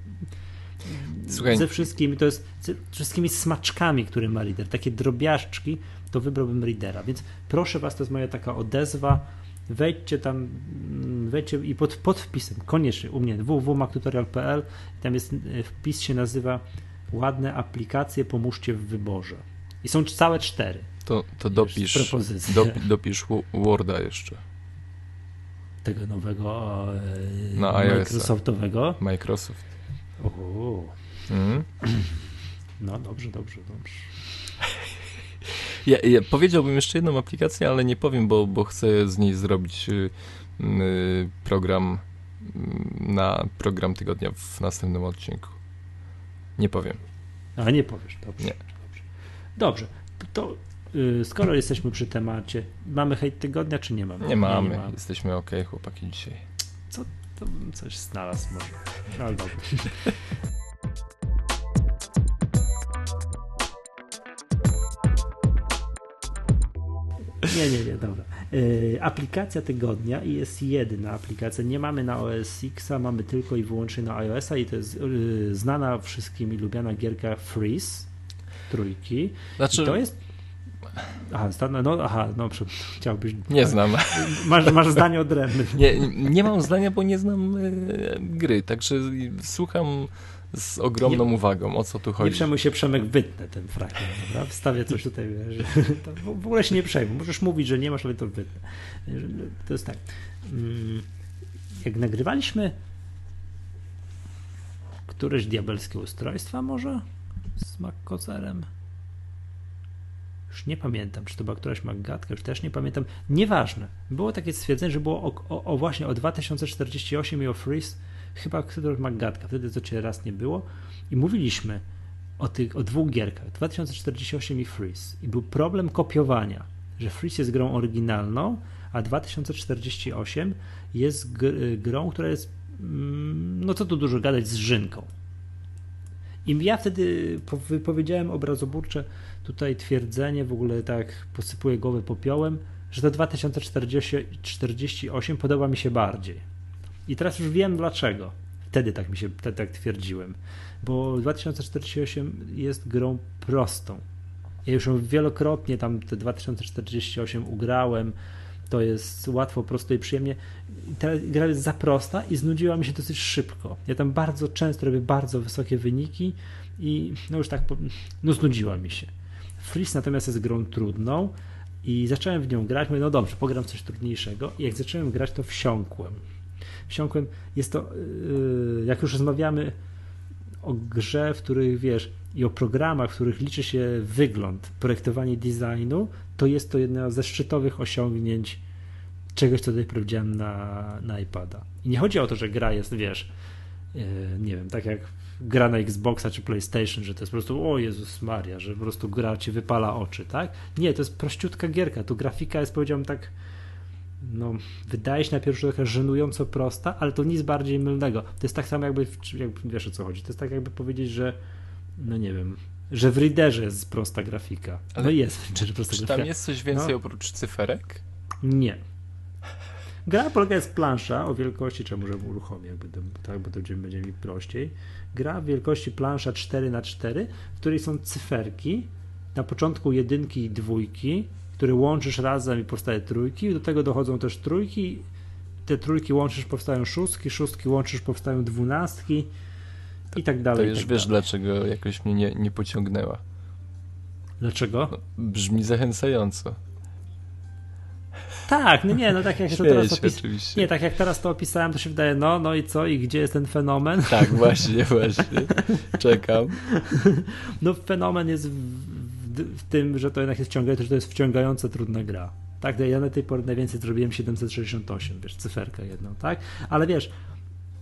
Słuchaj. ze wszystkimi, to jest ze wszystkimi smaczkami, które ma Reader, takie drobiażdżki, to wybrałbym Readera, więc proszę Was, to jest moja taka odezwa, wejdźcie tam, wejdźcie i pod, pod wpisem, koniecznie u mnie www.mactutorial.pl, tam jest, e, wpis się nazywa ładne aplikacje, pomóżcie w wyborze. I są całe cztery. To, to dopisz, do, dopisz Worda jeszcze. Tego nowego Na Microsoftowego. Microsoft. O. Mm. No dobrze, dobrze, dobrze. Ja, ja, powiedziałbym jeszcze jedną aplikację, ale nie powiem, bo, bo chcę z niej zrobić y, y, program y, na program tygodnia w następnym odcinku. Nie powiem. A nie powiesz, dobrze. Nie. Dobrze. dobrze. To skoro jesteśmy przy temacie, mamy hejt tygodnia, czy nie mamy? Nie mamy. Nie, nie mamy. Jesteśmy ok, chłopaki, dzisiaj. Co? To bym coś znalazł może. No, ale. Nie, nie, nie, dobra. Yy, aplikacja tygodnia i jest jedna aplikacja. Nie mamy na OS X, mamy tylko i wyłącznie na iOS-a i to jest yy, znana wszystkim i lubiana gierka Freeze trójki. Znaczy... I to jest Aha, no, aha, no chciałbyś. Nie znam. Masz, masz zdanie odrębne. Nie, nie mam zdania, bo nie znam e, gry, także słucham z ogromną nie, uwagą, o co tu chodzi. Nie przejmuj się, Przemek, wytnę ten fragment, dobra? Wstawię coś tutaj, że w ogóle się nie przejmuj. Możesz mówić, że nie masz, ale to wytnę. To jest tak. Mm, jak nagrywaliśmy któreś diabelskie ustrojstwa może z Mac-Kozerem, już nie pamiętam, czy to była któraś Maggatka, już też nie pamiętam. Nieważne. Było takie stwierdzenie, że było o, o, o właśnie o 2048 i o Freeze, chyba któraś Maggatka, wtedy to cię raz nie było. I mówiliśmy o, tych, o dwóch gierkach, 2048 i Freeze. I był problem kopiowania, że Freeze jest grą oryginalną, a 2048 jest grą, która jest, mm, no co tu dużo gadać, z żynką. I ja wtedy wypowiedziałem obrazoburcze tutaj twierdzenie, w ogóle tak posypuję głowę popiołem, że to 2048 podoba mi się bardziej. I teraz już wiem dlaczego. Wtedy tak mi się tak, tak twierdziłem. Bo 2048 jest grą prostą. Ja już wielokrotnie tam te 2048 ugrałem. To jest łatwo, prosto i przyjemnie. Ta gra jest za prosta i znudziła mi się dosyć szybko. Ja tam bardzo często robię bardzo wysokie wyniki i no już tak, no znudziła mi się. Freeze natomiast jest grą trudną i zacząłem w nią grać. Mówię, no dobrze, pogram coś trudniejszego. I jak zacząłem grać, to wsiąkłem. Wsiąkłem, jest to, yy, jak już rozmawiamy o grze, w których wiesz, i o programach, w których liczy się wygląd, projektowanie designu, to jest to jedno ze szczytowych osiągnięć czegoś, co tutaj powiedziałem na, na iPada. I nie chodzi o to, że gra jest, wiesz, yy, nie wiem, tak jak gra na Xboxa czy PlayStation, że to jest po prostu, o Jezus Maria, że po prostu gra ci wypala oczy, tak? Nie, to jest prościutka gierka. Tu grafika jest, powiedziałbym tak, no, wydaje się na pierwszy rzut oka żenująco prosta, ale to nic bardziej mylnego. To jest tak samo jakby, jakby, wiesz o co chodzi, to jest tak jakby powiedzieć, że no nie wiem, że w Readerze jest prosta grafika. Ale no jest Readerze prosta czy grafika. tam jest coś więcej no. oprócz cyferek? Nie. Gra polega z plansza o wielkości, czy może uruchomię, jakby tak, bo to będzie mi prościej. Gra w wielkości plansza 4x4, w której są cyferki, na początku jedynki i dwójki, które łączysz razem i powstaje trójki, do tego dochodzą też trójki, te trójki łączysz, powstają szóstki, szóstki łączysz, powstają dwunastki i tak dalej. To już tak wiesz, dalej. dlaczego jakoś mnie nie, nie pociągnęła. Dlaczego? No, brzmi zachęcająco. Tak, no nie, no tak jak to teraz. Nie, tak jak teraz to opisałem, to się wydaje, no, no i co, i gdzie jest ten fenomen? Tak, właśnie, właśnie. Czekam. No fenomen jest w, w, w tym, że to jednak jest wciągające, że to jest wciągająca trudna gra. tak? Ja na tej pory najwięcej zrobiłem 768, wiesz, cyferkę jedną, tak? Ale wiesz,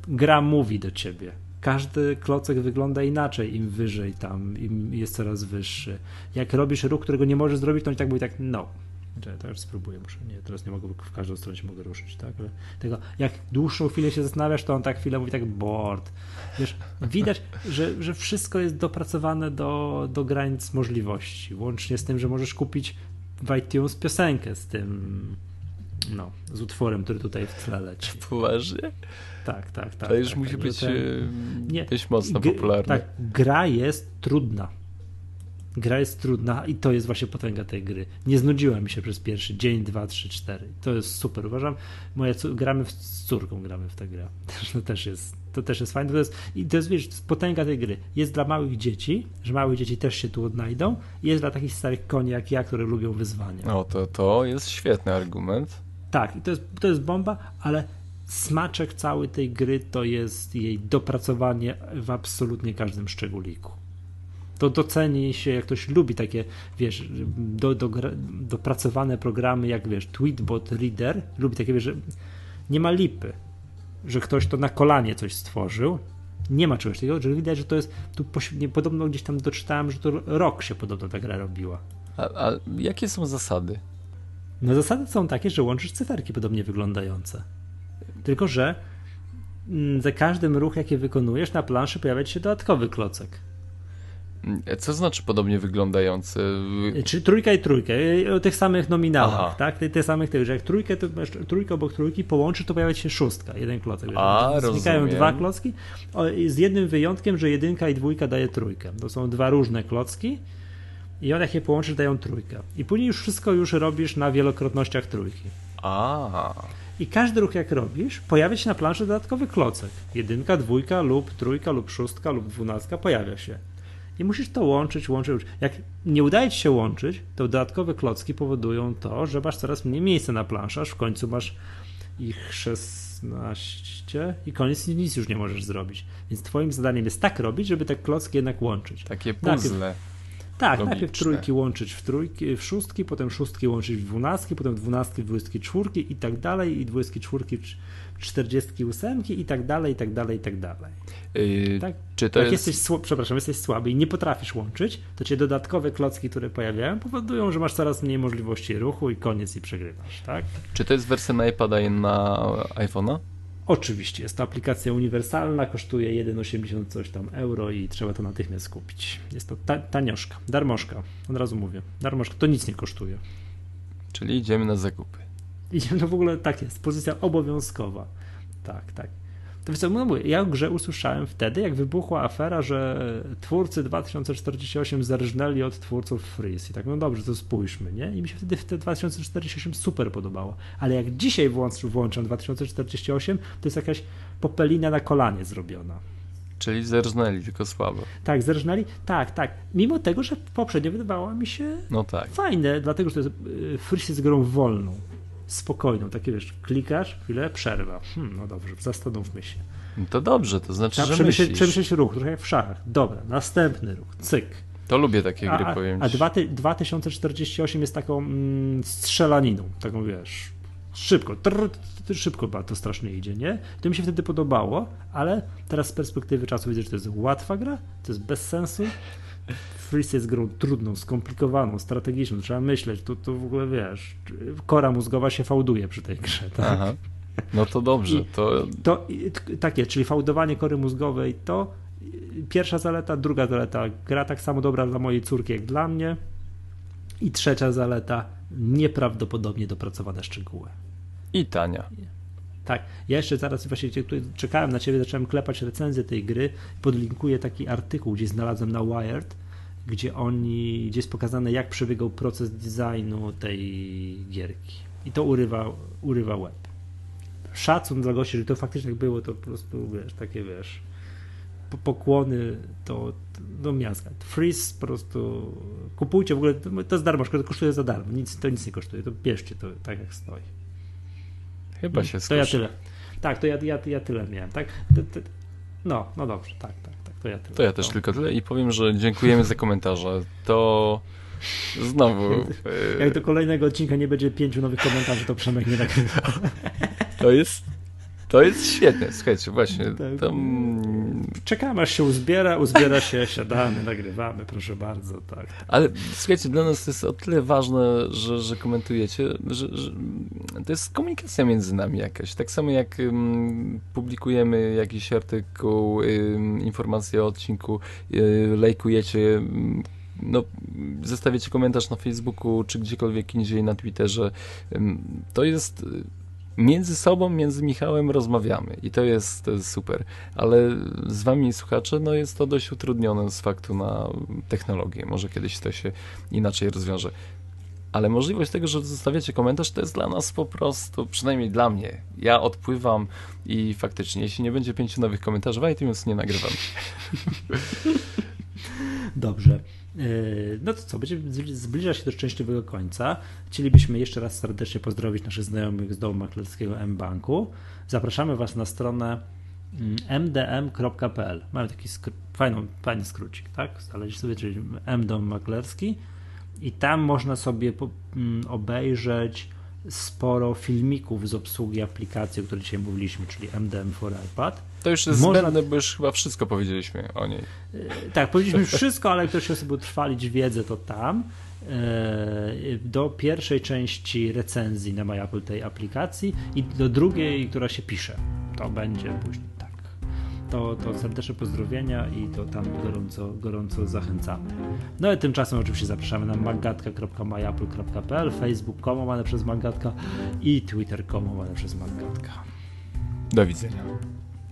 gra mówi do ciebie. Każdy klocek wygląda inaczej, im wyżej tam, im jest coraz wyższy. Jak robisz ruch, którego nie możesz zrobić, to on tak mówi tak, no, to już spróbuję, muszę, nie, teraz nie mogę, w każdą stronę się mogę ruszyć, tak, ale tego, jak dłuższą chwilę się zastanawiasz, to on tak chwilę mówi tak board, wiesz, widać, że, że wszystko jest dopracowane do, do granic możliwości, łącznie z tym, że możesz kupić w iTunes piosenkę z tym, no, z utworem, który tutaj w tle leci. Poważnie? Tak, tak, tak. To już tak, musi tak, być ten, nie, dość mocno popularne. Tak, gra jest trudna gra jest trudna i to jest właśnie potęga tej gry. Nie znudziła mi się przez pierwszy dzień, dwa, trzy, cztery. To jest super, uważam. Moja gramy w, z córką, gramy w tę grę. To też jest, to też jest fajne. To jest, I to jest, wiesz, potęga tej gry. Jest dla małych dzieci, że małe dzieci też się tu odnajdą. I jest dla takich starych koni jak ja, które lubią wyzwania. O, to, to jest świetny argument. Tak, i to jest, to jest bomba, ale smaczek całej tej gry to jest jej dopracowanie w absolutnie każdym szczególiku to doceni się, jak ktoś lubi takie, wiesz, do, do, dopracowane programy, jak wiesz, Tweetbot Reader, lubi takie, wiesz, że nie ma lipy, że ktoś to na kolanie coś stworzył, nie ma czegoś takiego, że widać, że to jest, tu podobno gdzieś tam doczytałem, że to rok się podobno ta gra robiła. A, a jakie są zasady? No zasady są takie, że łączysz cyferki podobnie wyglądające. Tylko, że mm, za każdym ruch, jaki wykonujesz, na planszy pojawia się dodatkowy klocek. Co znaczy podobnie wyglądający? Czyli trójka i trójkę, o tych samych nominałach, Aha. tak? Te samych tych, że jak trójkę, to trójkę obok trójki połączy, to pojawia się szóstka, jeden klocek. A, Znikają dwa klocki, z jednym wyjątkiem, że jedynka i dwójka daje trójkę. To są dwa różne klocki i one jak je połączysz, dają trójkę. I później już wszystko już robisz na wielokrotnościach trójki. A. I każdy ruch, jak robisz, pojawia się na planszy dodatkowy klocek. Jedynka, dwójka lub trójka lub szóstka lub dwunastka pojawia się. I musisz to łączyć, łączyć. Jak nie udaje ci się łączyć, to dodatkowe klocki powodują to, że masz coraz mniej miejsca na planszy, aż w końcu masz ich 16 i koniec nic już nie możesz zrobić. Więc twoim zadaniem jest tak robić, żeby te klocki jednak łączyć. Takie puzzle. Najpierw, tak, logiczne. najpierw trójki łączyć w trójki, w szóstki, potem szóstki łączyć w dwunastki, potem dwunastki w dwudziestki czwórki i tak dalej, i dwudziestki czwórki 48 i tak dalej, i tak dalej, i tak dalej. Yy, tak? Czy to Jak jest... jesteś, przepraszam, jesteś słaby i nie potrafisz łączyć, to cię dodatkowe klocki, które pojawiają, powodują, że masz coraz mniej możliwości ruchu i koniec i przegrywasz, tak? Czy to jest wersja na iPada i na iPhone'a? Oczywiście, jest to aplikacja uniwersalna, kosztuje 1,80 coś tam euro i trzeba to natychmiast kupić. Jest to ta, tanioszka, darmożka, od razu mówię. Darmożka, to nic nie kosztuje. Czyli idziemy na zakupy. Idziemy, no w ogóle tak jest, pozycja obowiązkowa. Tak, tak. To wiesz co, no mówię, ja grze usłyszałem wtedy, jak wybuchła afera, że twórcy 2048 zerżnęli od twórców Freeze. I tak, no dobrze, to spójrzmy, nie? I mi się wtedy w te 2048 super podobało. Ale jak dzisiaj włącz, włączam 2048, to jest jakaś popelina na kolanie zrobiona. Czyli zerżnęli, tylko słabo. Tak, zerżnęli, tak, tak. Mimo tego, że poprzednio wydawało mi się no tak. fajne, dlatego, że to jest, y, Freeze jest grą wolną spokojną. Takie wiesz, klikasz, chwilę, przerwa. Hmm, no dobrze, zastanówmy się. No to dobrze, to znaczy, że przemyśleć, przemyśleć ruch, trochę jak w szachach. Dobra, następny ruch, cyk. To lubię takie gry, a, powiem A 2048 jest taką mm, strzelaniną, taką wiesz, szybko, trr, trr, szybko to strasznie idzie, nie? To mi się wtedy podobało, ale teraz z perspektywy czasu widzę, że to jest łatwa gra, to jest bez sensu. Freeze jest grą trudną, skomplikowaną, strategiczną, trzeba myśleć, to, to w ogóle wiesz, kora mózgowa się fałduje przy tej grze, tak? Aha. No to dobrze, to... to takie, czyli fałdowanie kory mózgowej to pierwsza zaleta, druga zaleta, gra tak samo dobra dla mojej córki jak dla mnie i trzecia zaleta, nieprawdopodobnie dopracowane szczegóły. I tania. Tak, ja jeszcze zaraz właśnie czekałem na ciebie, zacząłem klepać recenzję tej gry, podlinkuję taki artykuł, gdzie znalazłem na Wired, gdzie oni, gdzie jest pokazane jak przebiegał proces designu tej gierki. I to urywa, urywa web. Szacun dla gości, że to faktycznie tak było, to po prostu, wiesz, takie, wiesz, pokłony to do miasta. Freeze po prostu kupujcie w ogóle, to jest darmo, to kosztuje za darmo, nic, to nic nie kosztuje, to bierzcie to tak jak stoi. Chyba się To ja tyle. Tak, to ja, ja, ja tyle miałem, tak? No, no dobrze, tak, tak, tak, to ja tyle. To ja też tylko tyle i powiem, że dziękujemy za komentarze. To Znowu. Jak do kolejnego odcinka nie będzie pięciu nowych komentarzy, to Przemek nie nagrywa. To jest to jest świetne, słuchajcie, właśnie. Tak. Tam... Czekamy aż się uzbiera, uzbiera się, siadamy, nagrywamy, proszę bardzo, tak. Ale słuchajcie, dla nas to jest o tyle ważne, że, że komentujecie, że, że to jest komunikacja między nami jakaś. Tak samo jak um, publikujemy jakiś artykuł, um, informację o odcinku, um, lajkujecie no, zostawiacie komentarz na Facebooku czy gdziekolwiek indziej na Twitterze. To jest między sobą, między Michałem rozmawiamy i to jest, to jest super, ale z wami słuchacze, no jest to dość utrudnione z faktu na technologię. Może kiedyś to się inaczej rozwiąże. Ale możliwość tego, że zostawiacie komentarz, to jest dla nas po prostu, przynajmniej dla mnie. Ja odpływam i faktycznie, jeśli nie będzie pięciu nowych komentarzy w iTunes, nie nagrywam. Dobrze. E, no to co, będzie zbliża się do szczęśliwego końca. Chcielibyśmy jeszcze raz serdecznie pozdrowić naszych znajomych z domu maklerskiego M-Banku. Zapraszamy Was na stronę mdm.pl. Mamy taki skr fajny, fajny skrócik, tak? Znaleźć sobie, czyli M dom maklerski i tam można sobie mm, obejrzeć sporo filmików z obsługi aplikacji, o której dzisiaj mówiliśmy, czyli MDM for iPad. To już jest Można... zbędne, bo już chyba wszystko powiedzieliśmy o niej. E, tak, powiedzieliśmy wszystko, ale ktoś chce sobie utrwalić wiedzę, to tam. E, do pierwszej części recenzji na MyApple tej aplikacji i do drugiej, która się pisze. To będzie później tak. To, to serdeczne pozdrowienia i to tam gorąco, gorąco zachęcamy. No i tymczasem oczywiście zapraszamy na magatka.myapple.pl, facebook.com łamane przez magatka i twitter.com łamane przez magatka. Do widzenia.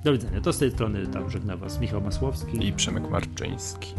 Do widzenia. To z tej strony tam żegna Was Michał Masłowski i Przemek Marczyński.